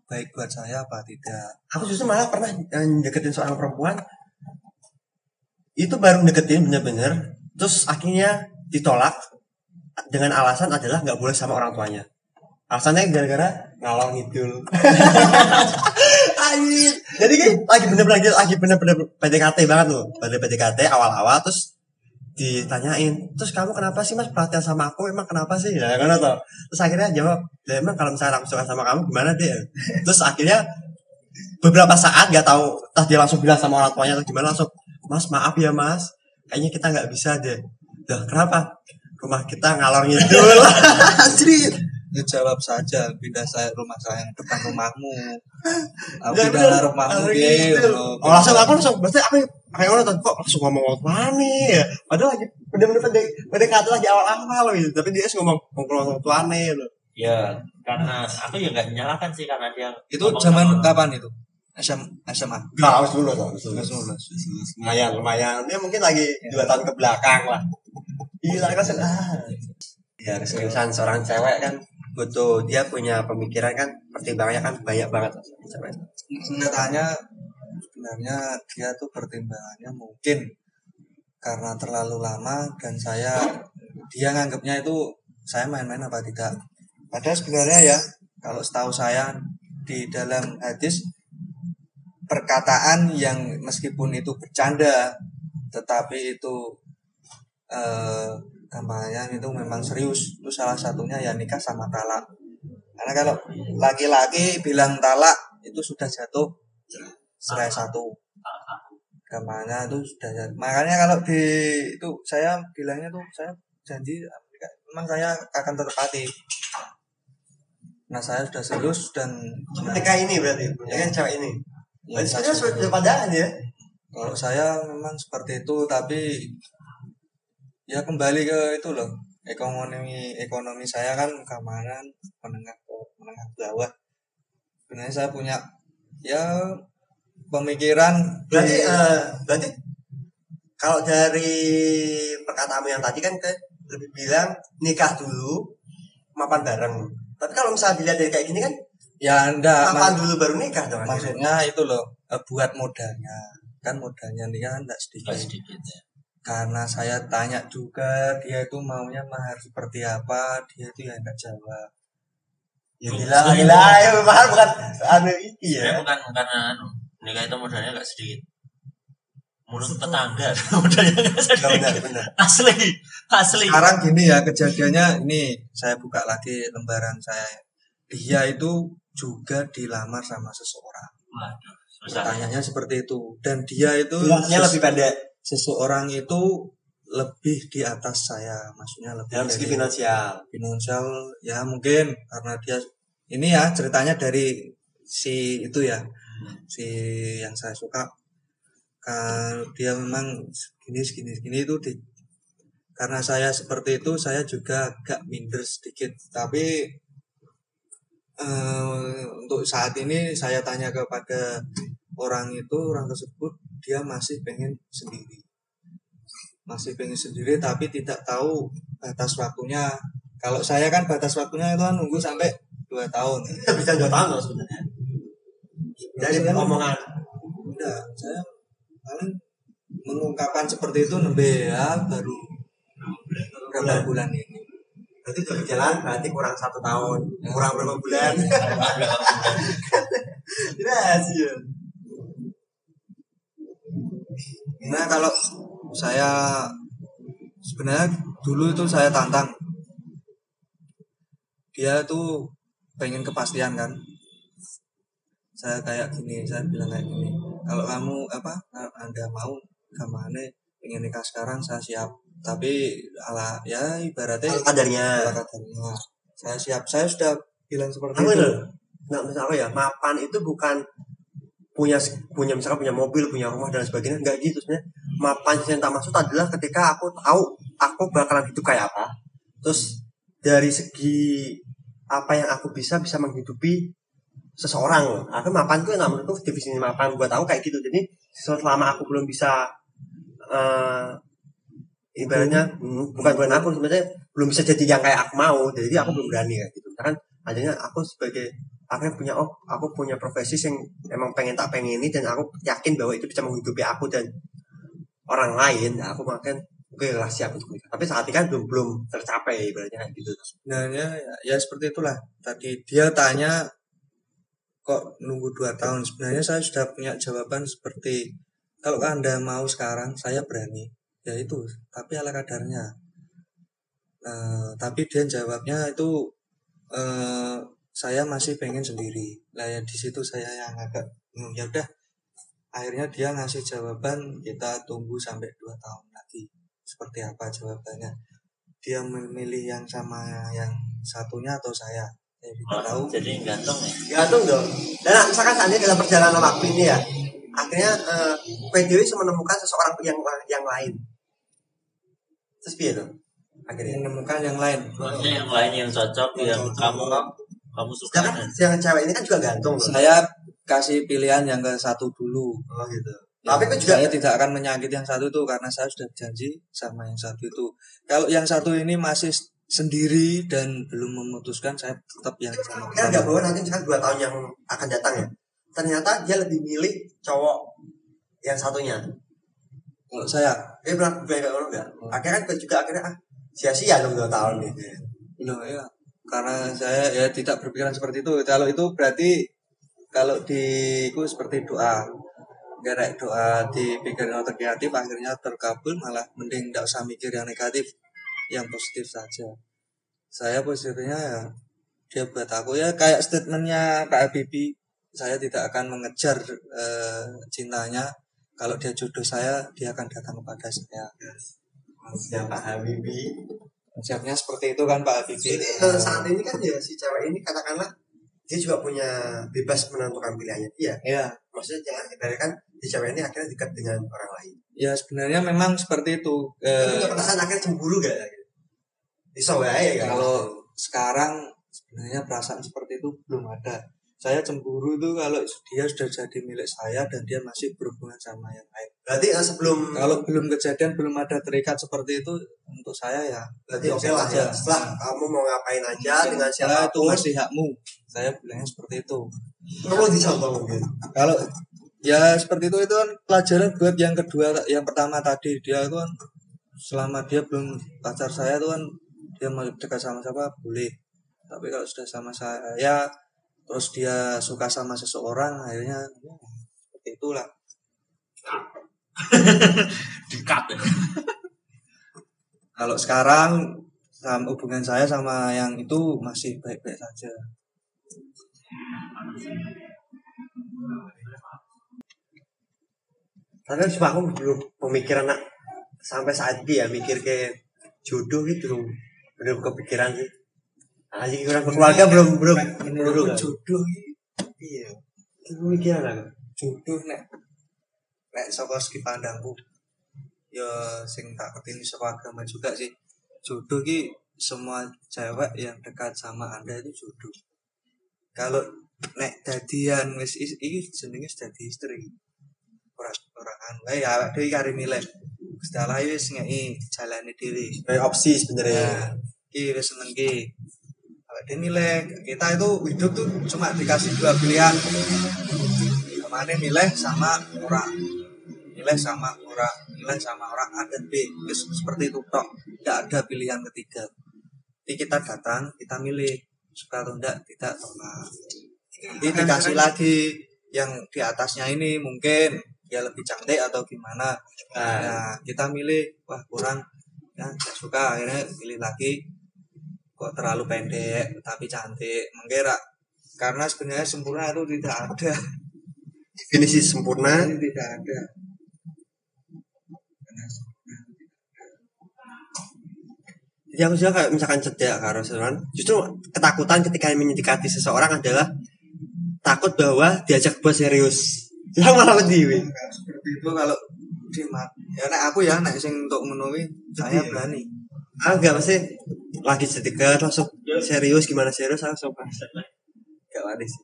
baik buat saya apa tidak. Aku justru malah pernah eh, deketin seorang perempuan, itu baru deketin bener-bener, terus akhirnya ditolak dengan alasan adalah nggak boleh sama orang tuanya. Alasannya gara-gara ngalor ngidul. Anjir. Jadi kan lagi bener-bener lagi, lagi bener-bener PDKT banget loh. Pada PDKT awal-awal terus ditanyain, terus kamu kenapa sih mas perhatian sama aku? Emang kenapa sih? Ya kan atau terus akhirnya jawab, ya emang kalau misalnya aku suka sama kamu gimana deh? Terus akhirnya beberapa saat nggak tahu, entah dia langsung bilang sama orang tuanya atau gimana langsung, mas maaf ya mas, kayaknya kita nggak bisa deh. Dah kenapa? Rumah kita ngalor ngidul. Anjir. Ya jawab saja pindah saya rumah saya yang depan rumahmu. Aku pindah rumahmu dia. ngidul. Oh, langsung aku langsung berarti apa kayak orang tuh kok langsung ngomong ngomong mana ya padahal lagi bener-bener pada pada kata lagi awal-awal gitu tapi dia langsung ngomong ngomong ngomong tuane gitu ya karena aku ya nggak menyalahkan sih karena dia Itu zaman sama- kapan itu? SM, SMA. Gak harus dulu dong Kelas 12. lumayan lumayan dia mungkin lagi dua tahun ke belakang lah gila kan ah ya keseriusan seorang cewek kan butuh dia punya pemikiran kan pertimbangannya kan banyak banget Sebenarnya sebenarnya dia tuh pertimbangannya mungkin karena terlalu lama dan saya dia nganggapnya itu saya main-main apa tidak. Padahal sebenarnya ya kalau setahu saya di dalam hadis perkataan yang meskipun itu bercanda tetapi itu eh, kampanye itu memang serius itu salah satunya ya nikah sama talak karena kalau laki-laki bilang talak itu sudah jatuh cerai satu kampanye itu sudah jatuh. makanya kalau di itu saya bilangnya tuh saya janji memang saya akan tetapati nah saya sudah serius dan Ketika ini berarti, ya kan cewek ini. ya, Berarti sudah padaan ya. Kalau saya memang seperti itu, tapi ya kembali ke itu loh ekonomi ekonomi saya kan keamanan menengah ke menengah bawah. Sebenarnya saya punya ya pemikiran Berarti, di- eh, berarti kalau dari perkataanmu yang tadi kan ke lebih bilang nikah dulu, mapan bareng. Tapi kalau misalnya dilihat dari kayak gini kan, ya enggak mapan dulu baru nikah dong. maksudnya itu loh eh, buat modalnya kan modalnya nikah kan enggak Nggak sedikit. sedikit ya. Karena saya tanya juga dia itu maunya mahar seperti apa, dia itu ya enggak jawab. Ya gila, gila, ya mahal bukan anu iki Ya, bukan karena anu, nikah itu modalnya nggak sedikit. Mulut tetangga modalnya nggak Benar, sedikit. benar, benar. Asli, asli. Sekarang gini ya kejadiannya ini saya buka lagi lembaran saya. Dia itu juga dilamar sama seseorang. Waduh. Pertanyaannya seperti itu dan dia itu lebih pendek seseorang itu lebih di atas saya, maksudnya lebih segi dari finansial. finansial ya mungkin karena dia ini ya ceritanya dari si itu ya si yang saya suka kalau dia memang segini segini segini itu di karena saya seperti itu saya juga agak minder sedikit tapi eh, untuk saat ini saya tanya kepada orang itu orang tersebut dia masih pengen sendiri masih pengen sendiri tapi tidak tahu batas waktunya kalau saya kan batas waktunya itu kan nunggu sampai dua tahun Bisa dua tahun loh sebenarnya. Dari Saya- omongan. Enggak, saya paling mengungkapkan seperti itu nembe ya baru berapa bulan ini. Berarti udah berjalan berarti kurang satu tahun, kurang berapa bulan. Rahasia. Nah kalau saya sebenarnya dulu itu saya tantang. Dia tuh pengen kepastian kan. Saya kayak gini saya bilang kayak gini kalau kamu apa anda mau ke mana pengen nikah sekarang saya siap. Tapi ala ya ibaratnya kadarnya. ala kadarnya. Saya siap. Saya sudah bilang seperti Kamu itu. Nggak misalnya apa ya, mapan itu bukan punya punya misalkan punya mobil, punya rumah dan sebagainya. Enggak gitu sebenarnya. Mapan yang tak maksud adalah ketika aku tahu aku bakalan hidup kayak apa. Terus dari segi apa yang aku bisa bisa menghidupi seseorang. Aku mapan tuh yang menurutku definisi mapan buat aku kayak gitu. Jadi selama aku belum bisa eh ibaratnya hmm, bukan bukan aku sebenarnya belum bisa jadi yang kayak aku mau. Jadi aku belum berani kayak gitu. Misalkan adanya aku sebagai akhirnya punya oh aku punya profesi yang emang pengen tak pengen ini dan aku yakin bahwa itu bisa menghidupi aku dan orang lain. Nah aku makan oke lah siap untuk nikah tapi saat ini kan belum belum tercapai ibaratnya gitu. Sebenarnya ya, ya seperti itulah. Tadi dia tanya kok nunggu dua tahun? Sebenarnya saya sudah punya jawaban seperti kalau anda mau sekarang saya berani. Ya itu tapi ala kadarnya. Eh, tapi dia jawabnya itu eh, saya masih pengen sendiri. Lah ya di situ saya yang agak hmm, ya udah akhirnya dia ngasih jawaban kita tunggu sampai dua tahun lagi. Seperti apa jawabannya? Dia memilih yang sama yang satunya atau saya? Saya tidak tahu? Oh, jadi gantung ya. gantung dong. Dan misalkan seandainya dalam perjalanan waktu ini ya akhirnya eh, PDW menemukan seseorang yang yang lain. Terus piye dong akhirnya menemukan yang lain. Maksudnya yang lain yang cocok yang kamu kamu suka sedangkan yang cewek ini kan juga gantung loh. Saya kasih pilihan yang ke satu dulu. Oh gitu. Ya, tapi kan juga saya tidak akan menyakiti yang satu itu karena saya sudah janji sama yang satu itu. Kalau yang satu ini masih sendiri dan belum memutuskan, saya tetap yang sama. kan nggak bahwa nanti misalkan dua tahun yang akan datang ya. Ternyata dia lebih milih cowok yang satunya. Kalau saya. Dia pernah gue nggak? Nggak akhirnya kan juga akhirnya ah sia-sia dong dua tahun nih belum ya, karena saya ya tidak berpikiran seperti itu. Kalau itu berarti kalau di itu seperti doa. Gara doa dipikirin otak kreatif akhirnya terkabul malah mending tidak usah mikir yang negatif yang positif saja. Saya positifnya ya dia buat aku ya kayak statementnya Kak Habibie saya tidak akan mengejar eh, cintanya. Kalau dia jodoh saya dia akan datang kepada saya Maksudnya Pak Habibie. konsepnya seperti itu kan Pak Habibie Jadi eh, saat ini kan ya si cewek ini katakanlah dia juga punya bebas menentukan pilihannya dia. ya Maksudnya jangan kita kan si cewek ini akhirnya dekat dengan orang lain. ya sebenarnya memang seperti itu Tapi Eh, perasaan akhirnya cemburu gak? Iso wae kan. kalau sekarang sebenarnya perasaan seperti itu belum ada saya cemburu itu kalau dia sudah jadi milik saya dan dia masih berhubungan sama yang lain berarti eh, sebelum kalau belum kejadian belum ada terikat seperti itu untuk saya ya berarti oke biasa lah saja. ya. Setelah kamu mau ngapain aja dengan Saya itu masih hakmu saya bilangnya seperti itu perlu dicontoh mungkin. kalau ya seperti itu itu kan pelajaran buat yang kedua yang pertama tadi dia itu kan selama dia belum pacar saya itu kan dia mau dekat sama siapa boleh tapi kalau sudah sama saya terus dia suka sama seseorang akhirnya ya, seperti itulah Dekat. kalau sekarang sama hubungan saya sama yang itu masih baik-baik saja Karena cuma aku belum pemikiran nak sampai saat ini ya mikir ke jodoh gitu belum kepikiran sih. Lagi kurang keluarga belum belum belum jodoh iya. Pemikiran aku. jodoh nek nek saka segi pandangku ya sing tak ketini saka agama juga sih. Jodoh ki semua cewek yang dekat sama anda itu jodoh. Kalau nek dadian wis is- iki jenenge dadi istri. Ora ora anu. Ya awake dhewe kari milih. Gusti Allah wis ngeki jalane dhewe. Kayak opsi sebenarnya. Nah, ki wis seneng ki. Dhewe milih. Kita itu hidup tuh cuma dikasih dua pilihan. Ke mana milih sama orang. Milih sama orang, milih sama orang A dan B. Seperti itu tok. Tidak ada pilihan ketiga. Jadi kita datang, kita milih suka atau enggak, tidak tolak. Nanti dikasih lagi yang di atasnya ini mungkin dia lebih cantik atau gimana Nah, Nah, kita milih, wah kurang, ya suka, akhirnya pilih lagi, kok terlalu pendek tapi cantik, mengira. Karena sebenarnya sempurna itu tidak ada, definisi sempurna Ini tidak ada. Jadi aku juga kayak misalkan cedak karo seseorang, justru ketakutan ketika mendekati seseorang adalah takut bahwa diajak buat serius. Jangan malah. Kalau seperti itu kalau di ya nek aku ya nek sing untuk menuhi saya Iya. berani. Ah enggak pasti lagi sedekat langsung serius gimana serius langsung pas. Gak sih.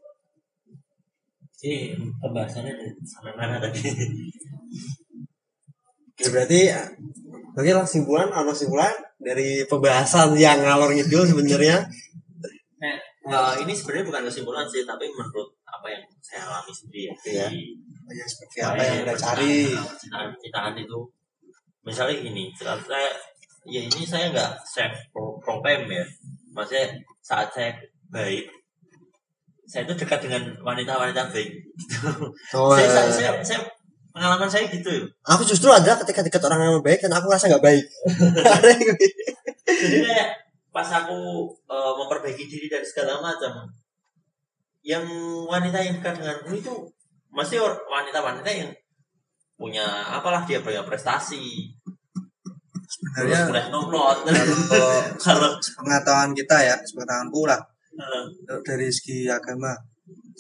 Jadi pembahasannya sampai mana tadi? Ya berarti Oke lah simpulan, apa simpulan dari pembahasan yang ngalor ngidul sebenarnya. Nah, eh, ini sebenarnya bukan kesimpulan sih, tapi menurut apa yang saya alami sendiri ya. Iya. Ya, seperti apa yang anda cari. Cintaan itu, misalnya gini, saya, ya ini saya nggak self pro- proclaim ya. Maksudnya saat saya baik, saya itu dekat dengan wanita-wanita baik. Oh, saya, eh, saya, saya, saya- pengalaman saya gitu ya. aku justru ada ketika dekat orang yang baik dan aku rasa nggak baik. Jadi kayak pas aku eh, memperbaiki diri dari segala macam, yang wanita yang dekat denganku itu masih wanita-wanita yang punya apalah dia punya prestasi, Nomplot. kalau pengetahuan kita ya, pengetahuanku lah, eh, Kalau dari segi agama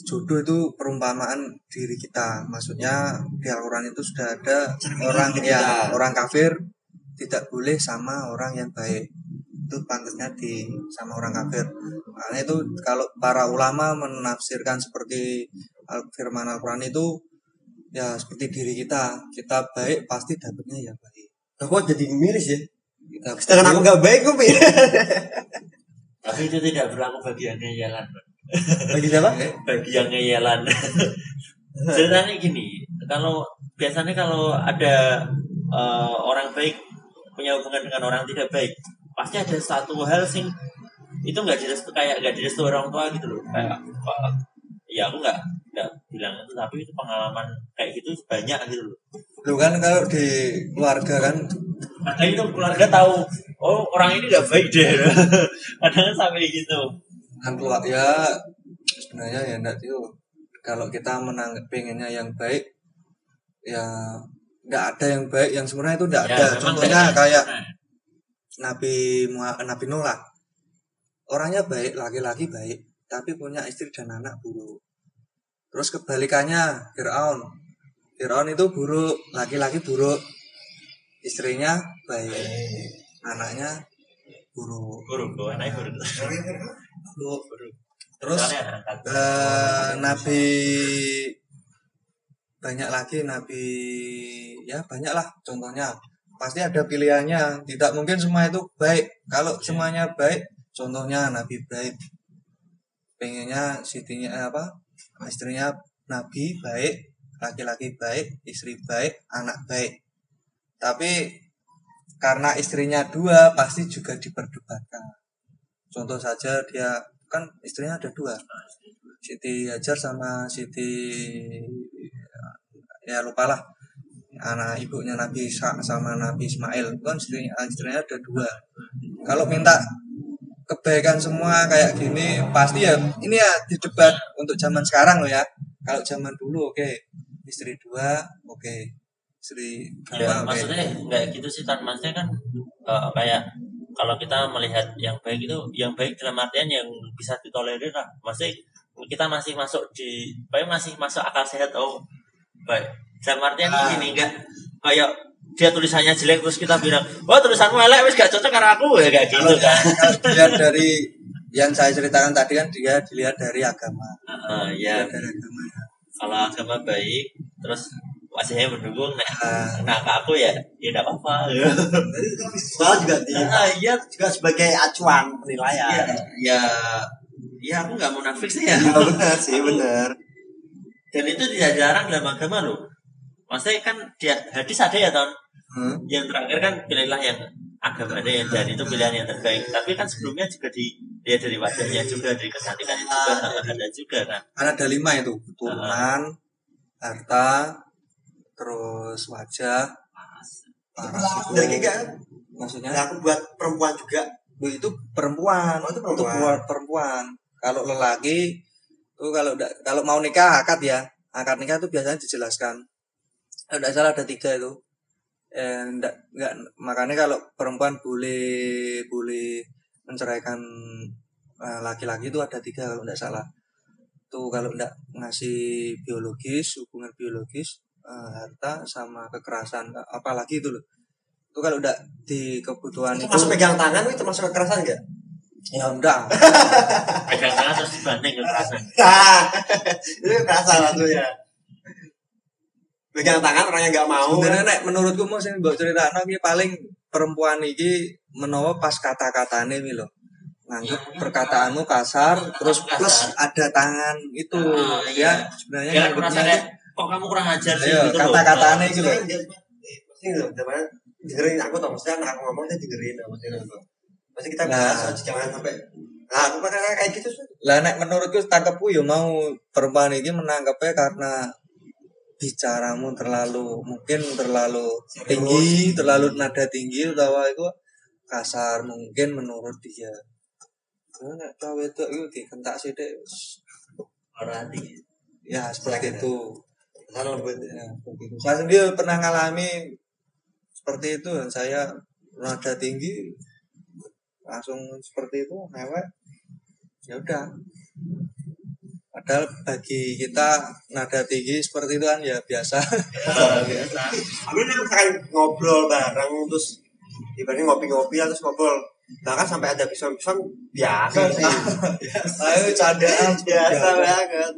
jodoh itu perumpamaan diri kita. Maksudnya di Al-Quran itu sudah ada orang kita. ya orang kafir tidak boleh sama orang yang baik. Itu pantasnya di sama orang kafir. Makanya itu kalau para ulama menafsirkan seperti al- firman Al-Quran itu ya seperti diri kita. Kita baik pasti dapatnya ya baik Aku jadi miris ya. kita Sedangkan aku nggak baik, gue tapi itu tidak berlaku bagi yang ngeyelan. Bagi siapa? Bagi yang ngeyelan. Ceritanya gini, kalau biasanya kalau ada eh, orang baik punya hubungan dengan orang tidak baik, pasti ada satu hal sing itu nggak direstu kayak nggak direstu orang tua gitu loh kayak "Wah, ya aku nggak nggak bilang itu tapi itu pengalaman kayak gitu banyak gitu loh Lu kan kalau di keluarga kan makanya itu keluarga tahu oh orang ini nggak baik deh. Kadang sampai gitu. kan keluar ya sebenarnya ya enggak itu kalau kita menang pengennya yang baik ya nggak ada yang baik. Yang sebenarnya itu nggak Ya, ada. contohnya kayak- kayak Nah, Nabi Nabi Nuh lah. Orangnya baik laki-laki baik tapi punya istri dan anak buruk. Terus kebalikannya Fir'aun Fir'aun itu buruk laki-laki buruk istrinya baik anaknya buruk. Buruk gue anaknya buruk. Buruk. Buruk. Terus eh, Nabi banyak lagi Nabi ya banyak lah contohnya. Pasti ada pilihannya. Tidak mungkin semua itu baik. Kalau semuanya baik contohnya Nabi baik. Pengennya sitinya apa istrinya Nabi baik laki-laki baik istri baik anak baik. Tapi karena istrinya dua pasti juga diperdebatkan. Contoh saja dia kan istrinya ada dua. Siti Hajar sama Siti ya lupa lah anak ibunya Nabi Isa sama Nabi Ismail. Kan istrinya, istrinya ada dua. Kalau minta kebaikan semua kayak gini pasti ya ini ya didebat untuk zaman sekarang loh ya kalau zaman dulu oke istri dua oke istri Ya, dua oke maksudnya nggak gitu sih Tan. Maksudnya kan eh, kayak kalau kita melihat yang baik itu yang baik dalam artian yang bisa ditolerir lah. Maksudnya kita masih masuk di kayak masih masuk akal sehat oh baik. Dalam artian Ah. ini enggak kayak dia tulisannya jelek terus kita bilang, "Wah, tulisanmu elek wis gak cocok karena aku." Ya kayak gitu kalau, kan. kalau dilihat dari yang saya ceritakan tadi kan dia dilihat dari agama Heeh, ya Dilihat dari agama kalau agama baik terus wajahnya mendukung nah, Ah. nah ke aku ya ya enggak apa-apa. Jadi visual juga di Ah, iya juga sebagai acuan penilaian. ya, ya aku nggak munafik sih ya. Ya, benar sih, benar. Dan itu tidak dilarang dalam agama loh. Maksudnya kan dia hadis ada ya tahun Hmm. yang terakhir kan pilihlah yang agamanya yang dan itu pilihan yang terbaik. Tapi kan sebelumnya juga dilihat dari wajahnya juga dari kecantikannya juga ada juga kan. kan ada lima itu keturunan harta terus wajah paras itu. Dan kayak maksudnya? Nah, aku buat perempuan juga. Bu, itu perempuan. Oh, itu itu perempuan. buat perempuan. Kalau lelaki itu kalau udah kalau mau nikah akad ya. Akad nikah itu biasanya dijelaskan. Kalau tidak salah ada tiga itu enggak, enggak, makanya kalau perempuan boleh boleh menceraikan eh, laki-laki itu ada tiga kalau tidak salah tuh kalau tidak ngasih biologis hubungan biologis eh, harta sama kekerasan apalagi itu loh itu kalau udah di kebutuhan Itu masuk pegang tangan itu termasuk kekerasan enggak? ya enggak Pegang tangan terus dibanding kekerasan. Nah, itu kekerasan maksudnya. Pegang tangan orang yang nggak mau. Sebenarnya nek menurutku mau sing mbok critakno iki paling perempuan iki menawa pas kata-katane iki lho. Nganggep perkataanmu kasar terus Kasar. plus ada tangan itu Ah, ya iya. sebenarnya Ya kan nganggepnya kok kamu kurang ajar sih gitu kata-katanya gitu. Pasti loh, zaman dengerin aku tau maksudnya anak aku ngomong dia dengerin maksudnya gitu. Pasti kita Nah. bahas jangan sampai Nah, aku kayak gitu sih. lah nek menurutku tangkepku ya mau perempuan ini menangkapnya karena bicaramu terlalu mungkin terlalu tinggi terlalu nada tinggi atau itu kasar mungkin menurut dia. Nek cawe itu itu dikentak sih Orang hati. ya seperti itu. Karena lembut. ya, saya sendiri pernah ngalami seperti itu dan saya nada tinggi langsung seperti itu mewek. Ya udah padahal bagi kita nada tinggi seperti itu kan ya biasa biasa. Tapi ini misalkan ngobrol bareng terus ibaratnya ngopi-ngopi terus ngobrol bahkan sampai ada pisau-pisau biasa sih ayo candaan biasa banget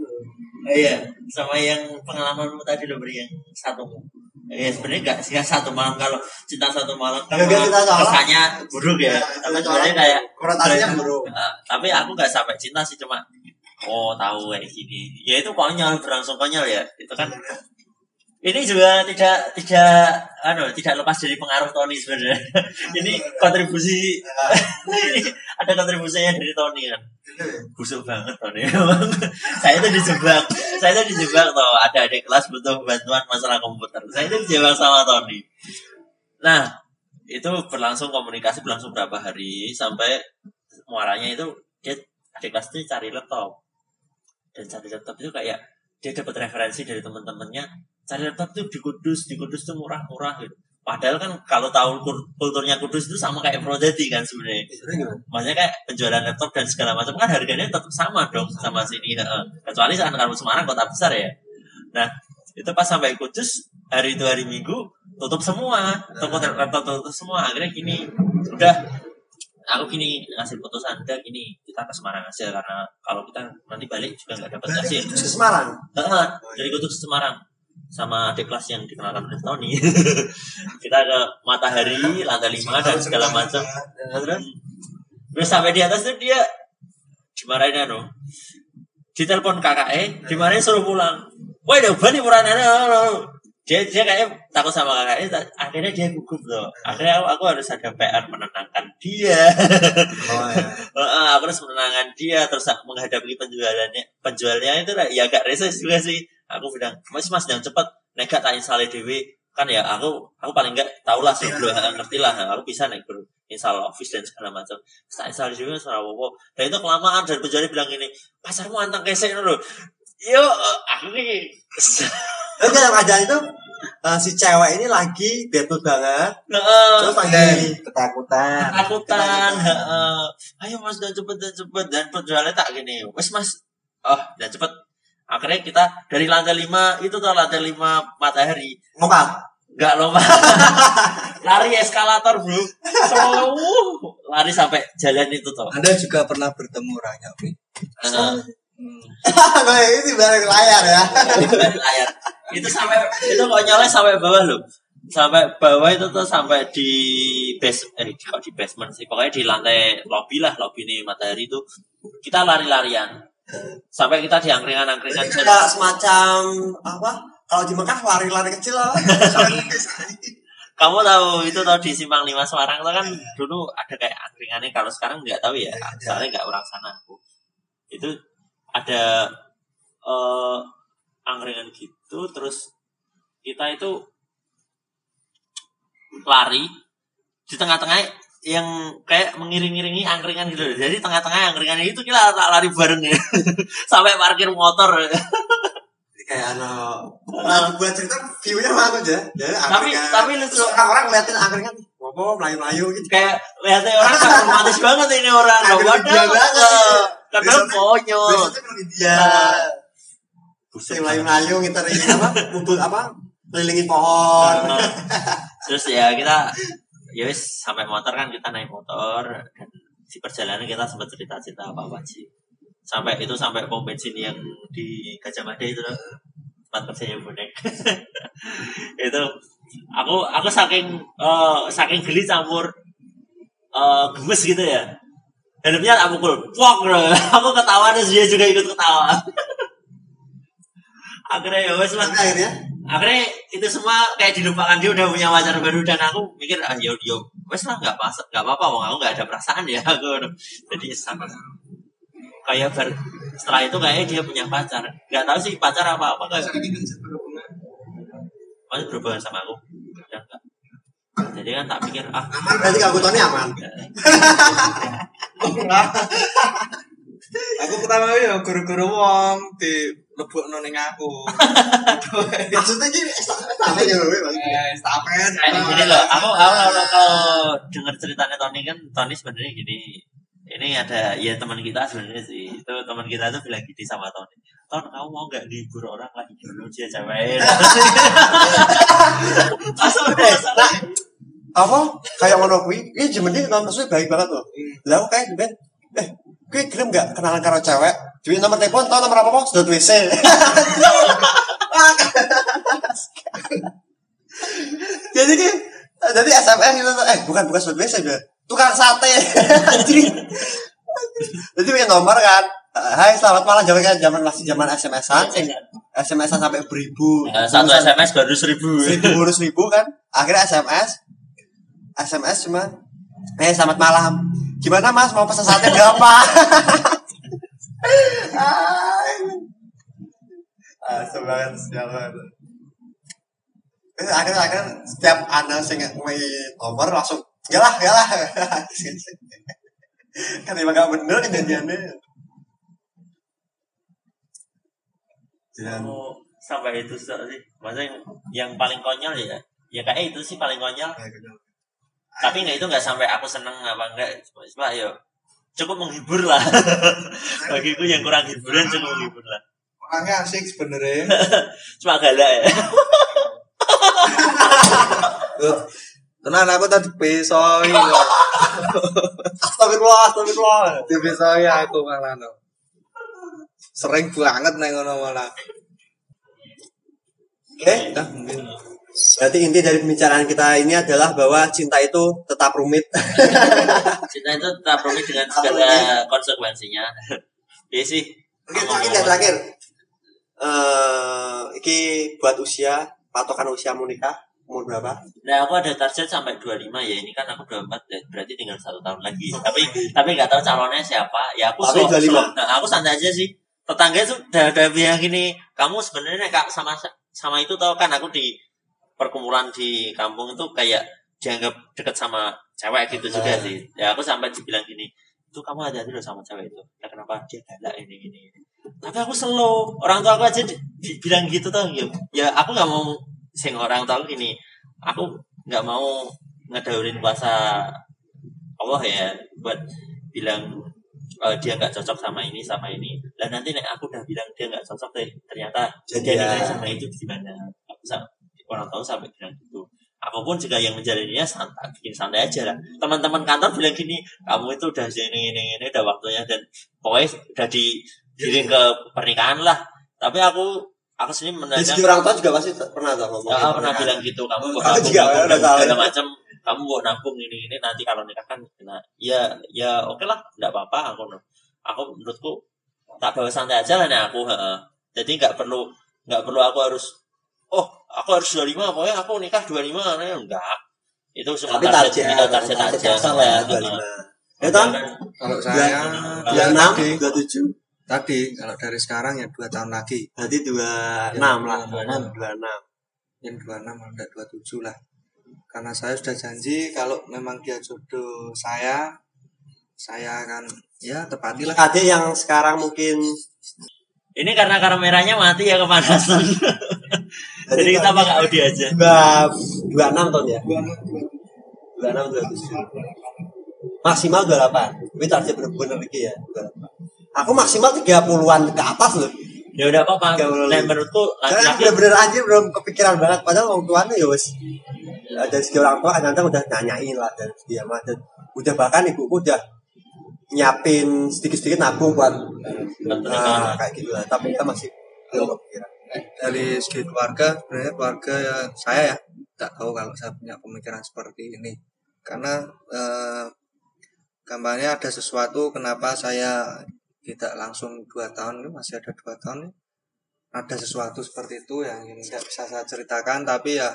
Oh, iya, sama yang pengalamanmu tadi lo beri yang satu. Ya sebenarnya nggak sih satu malam kalau cinta satu malam kan salah. kesannya buruk ya. Tapi sebenarnya kayak konotasinya bro Eh, tapi aku nggak sampai cinta sih cuma oh tahu kayak gini. Ya itu konyol berlangsung konyol ya. Itu kan ini juga tidak tidak anu tidak lepas dari pengaruh Tony sebenarnya. ini kontribusi ini ada kontribusinya dari Tony kan. Busuk banget Tony. saya itu dijebak. Saya itu dijebak toh ada adik kelas butuh bantuan masalah komputer. Saya itu dijebak sama Tony. Nah, itu berlangsung komunikasi berlangsung berapa hari sampai muaranya itu dia adik kelas itu cari laptop dan cari laptop itu kayak dia dapat referensi dari teman-temannya cari laptop itu di Kudus di Kudus itu murah-murah gitu. Padahal kan kalau tahu kulturnya Kudus itu sama kayak Purwodadi kan sebenarnya. Gimana? maksudnya kayak penjualan laptop dan segala macam kan harganya tetap sama dong sama sini kecuali kan kalau Semarang kota besar ya. Nah itu pas sampai Kudus hari itu hari Minggu tutup semua. Toko laptop tutup semua. Akhirnya gini udah aku gini ngasih putusan udah gini kita ke Semarang aja karena kalau kita nanti balik juga nggak dapat hasil. itu ke Semarang. Heeh, dari Kudus ke Semarang sama adik kelas yang dikenalkan oleh Tony. Kita ke Matahari lantai lima dan segala macam. terus terus? Sampai di atas tuh dia dimarahin anu ditelepon kakaknya dimarahin suruh pulang. Wah udah bani purana dia dia kayak takut sama kakaknya akhirnya dia gugup loh. Akhirnya aku, aku harus ada PR menenangkan dia. Oh ya. Aku harus menenangkan dia terus menghadapi penjualannya. Penjualnya itu ya agak resah juga sih. Aku bilang mas mas jangan cepet nek gak tak install dewe kan ya aku aku paling enggak tau lah sih bro. Ngerti lah. Aku bisa nek bro. Install office dan segala macam. Tak install dewe suara wowo dan itu kelamaan dan penjualnya bilang gini pasarmu anteng kesek loh yo eh, aku nih Tapi yang ada itu eh, si cewek ini lagi mood banget. Heeh. Terus lagi ketakutan ketakutan heeh. ayo mas dan cepet dan cepet dan penjualnya tak gini wes mas oh dan cepet akhirnya kita dari lantai lima itu tuh lantai lima matahari ngompat. nggak lomba lari eskalator bro so, lari sampai jalan itu tuh anda juga pernah bertemu orangnya Wi? Heeh. Hmm. Kayak ini bareng layar ya. balik layar. Itu sampai itu konyolnya sampai bawah loh. Sampai bawah itu tuh sampai di base eh di, kok di basement sih. Pokoknya di lantai lobby lah lobby nih matahari itu kita lari-larian. Sampai kita di angkringan-angkringan. Kayak semacam apa? Kalau di Mekah lari-lari kecil lah. kamu tahu itu tau di Simpang Lima Semarang itu kan dulu ada kayak angkringannya. Kalau sekarang nggak tahu ya. Soalnya nggak orang sana. Aku itu ada eh angkringan gitu terus kita itu lari di tengah-tengah yang kayak mengiring-iringi angkringan gitu. Jadi tengah-tengah angkringan itu kita tak lari bareng ya. Sampai parkir motor. Kayak ano nah, buat cerita view-nya mana aja? Ya tapi angkringan. tapi lucu. Orang-orang ngeliatin angkringan ngopo melayu-melayu? Gitu kayak lihatnya orang romantis banget ini orang. Padahal, India banget. Biasanya- konyol. biasanya kalau India. Yang melayu-melayu ngiterin apa? Ngumpul apa? Kelilingin pohon. Nah, terus ya kita ya wis sampai motor kan kita naik motor dan di perjalanan kita sempat cerita-cerita apa apa sih. Sampai itu sampai pom bensin yang di Gajah Mada itu loh tempat kerjanya bonek itu aku aku saking eh, saking geli campur eh, gemes gitu ya helmnya tak pukul. Pok bro. aku ketawa terus dia juga ikut ketawa. Akhirnya ya wes lah akhirnya akhirnya? Itu semua kayak dilupakan. Dia udah punya pacar baru dan aku mikir ah yo yo wes lah nggak pas nggak apa apa wong. Aku nggak ada perasaan ya. Aku jadi sama kayak ber, setelah itu kayaknya dia punya pacar. Nggak tahu sih pacar apa apa kayak masih berhubungan. Sama aku. Udah enggak jadi kan tak pikir ah aman berarti kalau Tony aman aku pertama ya guru-guru wong di lebok ning aku. Maksudnya gini sampai ya eh stapen kayak gini loh aku aku kalau kalau dengar ceritanya Tony kan Tony sebenarnya gini. Ini ada ya teman kita sebenarnya sih. Itu teman kita tuh bilang gini sama Tony. Ton kamu mau nggak dihibur orang lagi dulu dia cewek? Langsung salah apa? Kayak ngono kuwi. Ini jemennya kan maksudnya baik banget loh. Lah aku kayak ben. Eh kuwi gelem gak kenalan karo cewek? Duit nomor telepon tau nomor apa kok sedot WC jadi ki jadi SMS tuh, eh bukan bukan sedot WC udah tukang sate. Jadi jadi punya nomor kan. Hai selamat malam. Zaman kan zaman masih zaman SMS-an SMS-an sampai beribu. Ya, satu SMS baru seribu. Seribu bonus ribu kan. Akhirnya SMS SMS cuma eh selamat malam. Gimana mas? Mau pesan sate berapa ah semangat sialan Eh, akhirnya akhirnya setiap anda sing main nomor langsung ya lah ya lah. Kan emang gak bener kejadiannya. Dan Oh, sampai itu sih yang, yang paling konyol ya ya kayak itu sih paling konyol tapi nggak itu nggak sampai aku seneng apa enggak cuma cuma ya cukup menghibur lah bagiku yang kurang hiburan cukup menghibur lah orangnya asik sebenarnya cuma galak ya Loh, Tenan aku tadi besoi. astagfirullah astagfirullah Di besoi aku malah no. Sering banget neng ngono malah. oke Dah mungkin. Berarti inti dari pembicaraan kita ini adalah bahwa cinta itu tetap rumit cinta itu tetap rumit dengan segala konsekuensinya ya sih Oke, terakhir ya, terakhir. Eh, iki buat usia, patokan usia mau nikah umur berapa? Nah aku ada target sampai 25 ya ini kan aku 24 ya, berarti tinggal satu tahun lagi. Tapi tapi nggak tahu calonnya siapa. Ya aku Tapi slow, 25. slow. Nah, aku santai aja sih. Tetangga itu udah udah bilang gini, kamu sebenarnya kak sama sama itu tau kan aku di perkumpulan di kampung itu kayak dianggap deket sama cewek gitu juga sih. Ya aku sampai dibilang gini, itu kamu hati-hati loh sama cewek itu. Ya kenapa dia galak ini ini. ini. Tapi aku slow. Orang tua aku aja di- dibilang gitu tau ya. Ya aku nggak mau sing orang tua aku gini. Aku nggak mau ngedaurin kuasa Allah ya buat bilang eh, dia nggak cocok sama ini sama ini. Dan nanti nek aku udah bilang dia nggak cocok deh, ternyata Jadi dia ya. sama itu gimana? Aku sa- orang tahu sampai bilang gitu. Aku pun juga yang menjalaninya santai, bikin santai aja lah. Teman-teman kantor bilang gini, kamu itu udah ini ini ini udah waktunya dan pokoknya udah di giring ke pernikahan lah. Tapi aku aku sendiri Dari menanyakan segi orang tua juga pasti pernah tuh ngomong. Ya, pernah kan? bilang gitu kamu kok Aku juga udah tahu. segala macam kamu kok nabung ini ini nanti kalau nikah kan nah, ya ya oke lah nggak apa-apa aku aku menurutku tak bawa santai aja lah nih aku jadi nggak perlu nggak perlu aku harus oh aku harus 25 pokoknya aku nikah 25 nah, enggak itu cuma Tapi target, itu target target aja kasar lah ya, Heeh. 25. Ya toh? Kalau saya Dua ya enam, tadi, dua tujuh, tadi kalau dari sekarang ya dua tahun lagi. berarti dua enam lah, dua enam, dua enam. Yang 26 ada 27 lah. Karena saya sudah janji kalau memang dia jodoh saya, saya akan ya tepatilah. Adik yang sekarang mungkin ini karena kameranya mati ya kepanasan jadi kita pakai audio aja dua dua enam tahun ya, dua enam dua tujuh, maksimal dua delapan. Tapi target bener-bener lagi ya. 28. Aku maksimal tiga puluhan ke atas loh. ya udah apa-apa nah menurutku Karena laki-laki bener-bener aja belum kepikiran banget. Padahal orang tuanya ya wes dari segi orang tua kadang-kadang udah nanyain lah dari segi mah dan udah bahkan ibuku udah nyiapin sedikit-sedikit nabung buat buat pernikahan. kayak gitu lah. Tapi kita masih belum kepikiran. Dari segi keluarga, sebenarnya keluarga ya, saya ya tak tahu kalau saya punya pemikiran seperti ini. Karena eh, gambarnya ada sesuatu kenapa saya tidak langsung dua tahun ini masih ada dua tahun nih. ada sesuatu seperti itu yang ini tidak bisa saya ceritakan tapi ya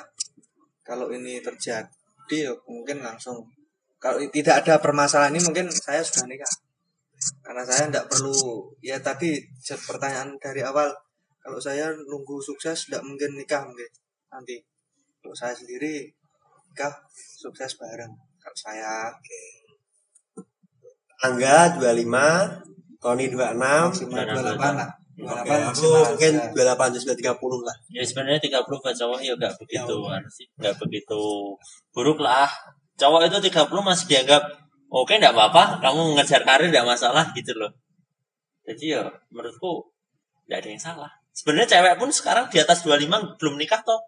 kalau ini terjadi ya mungkin langsung kalau tidak ada permasalahan ini mungkin saya sudah nikah karena saya tidak perlu ya tadi pertanyaan dari awal kalau saya nunggu sukses tidak mungkin nikah mungkin nanti kalau saya sendiri nikah sukses bareng kalau saya Angga 25, Tony 26, maksimal Bareng, 28 lah Oke, 28 aku maksimal mungkin aja. 28 terus 30 lah. Ya sebenarnya 30 buat cowok ya gak begitu sih nggak begitu buruk lah. Cowok itu 30 masih dianggap oke nggak apa-apa, kamu mengejar karir nggak masalah gitu loh. Jadi ya menurutku nggak ada yang salah. Sebenarnya cewek pun sekarang di atas 25 belum nikah toh.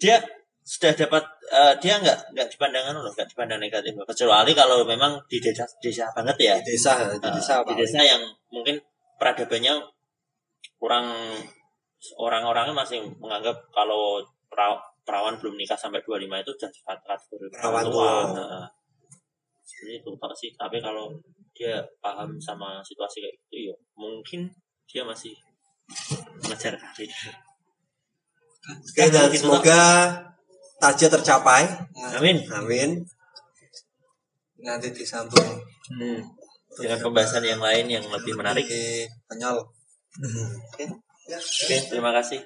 Dia sudah dapat eh, dia nggak nggak dipandangkan loh, nggak dipandang negatif. Kecuali kalau memang di desa desa banget ya. Di desa, di Uh, desa di apa? desa yang mungkin peradabannya kurang orang-orangnya masih menganggap kalau perawan belum nikah sampai 25 itu sudah kategori Perawan tua. tua. Nah, seperti itu Pak, sih. Tapi kalau dia paham sama situasi kayak gitu ya mungkin dia masih mengejar karir. Oke, dan semoga target tercapai. Amin. Amin. nanti disambung Hmm. Dengan pembahasan yang lain yang lebih menarik. di konyol Oke, terima kasih.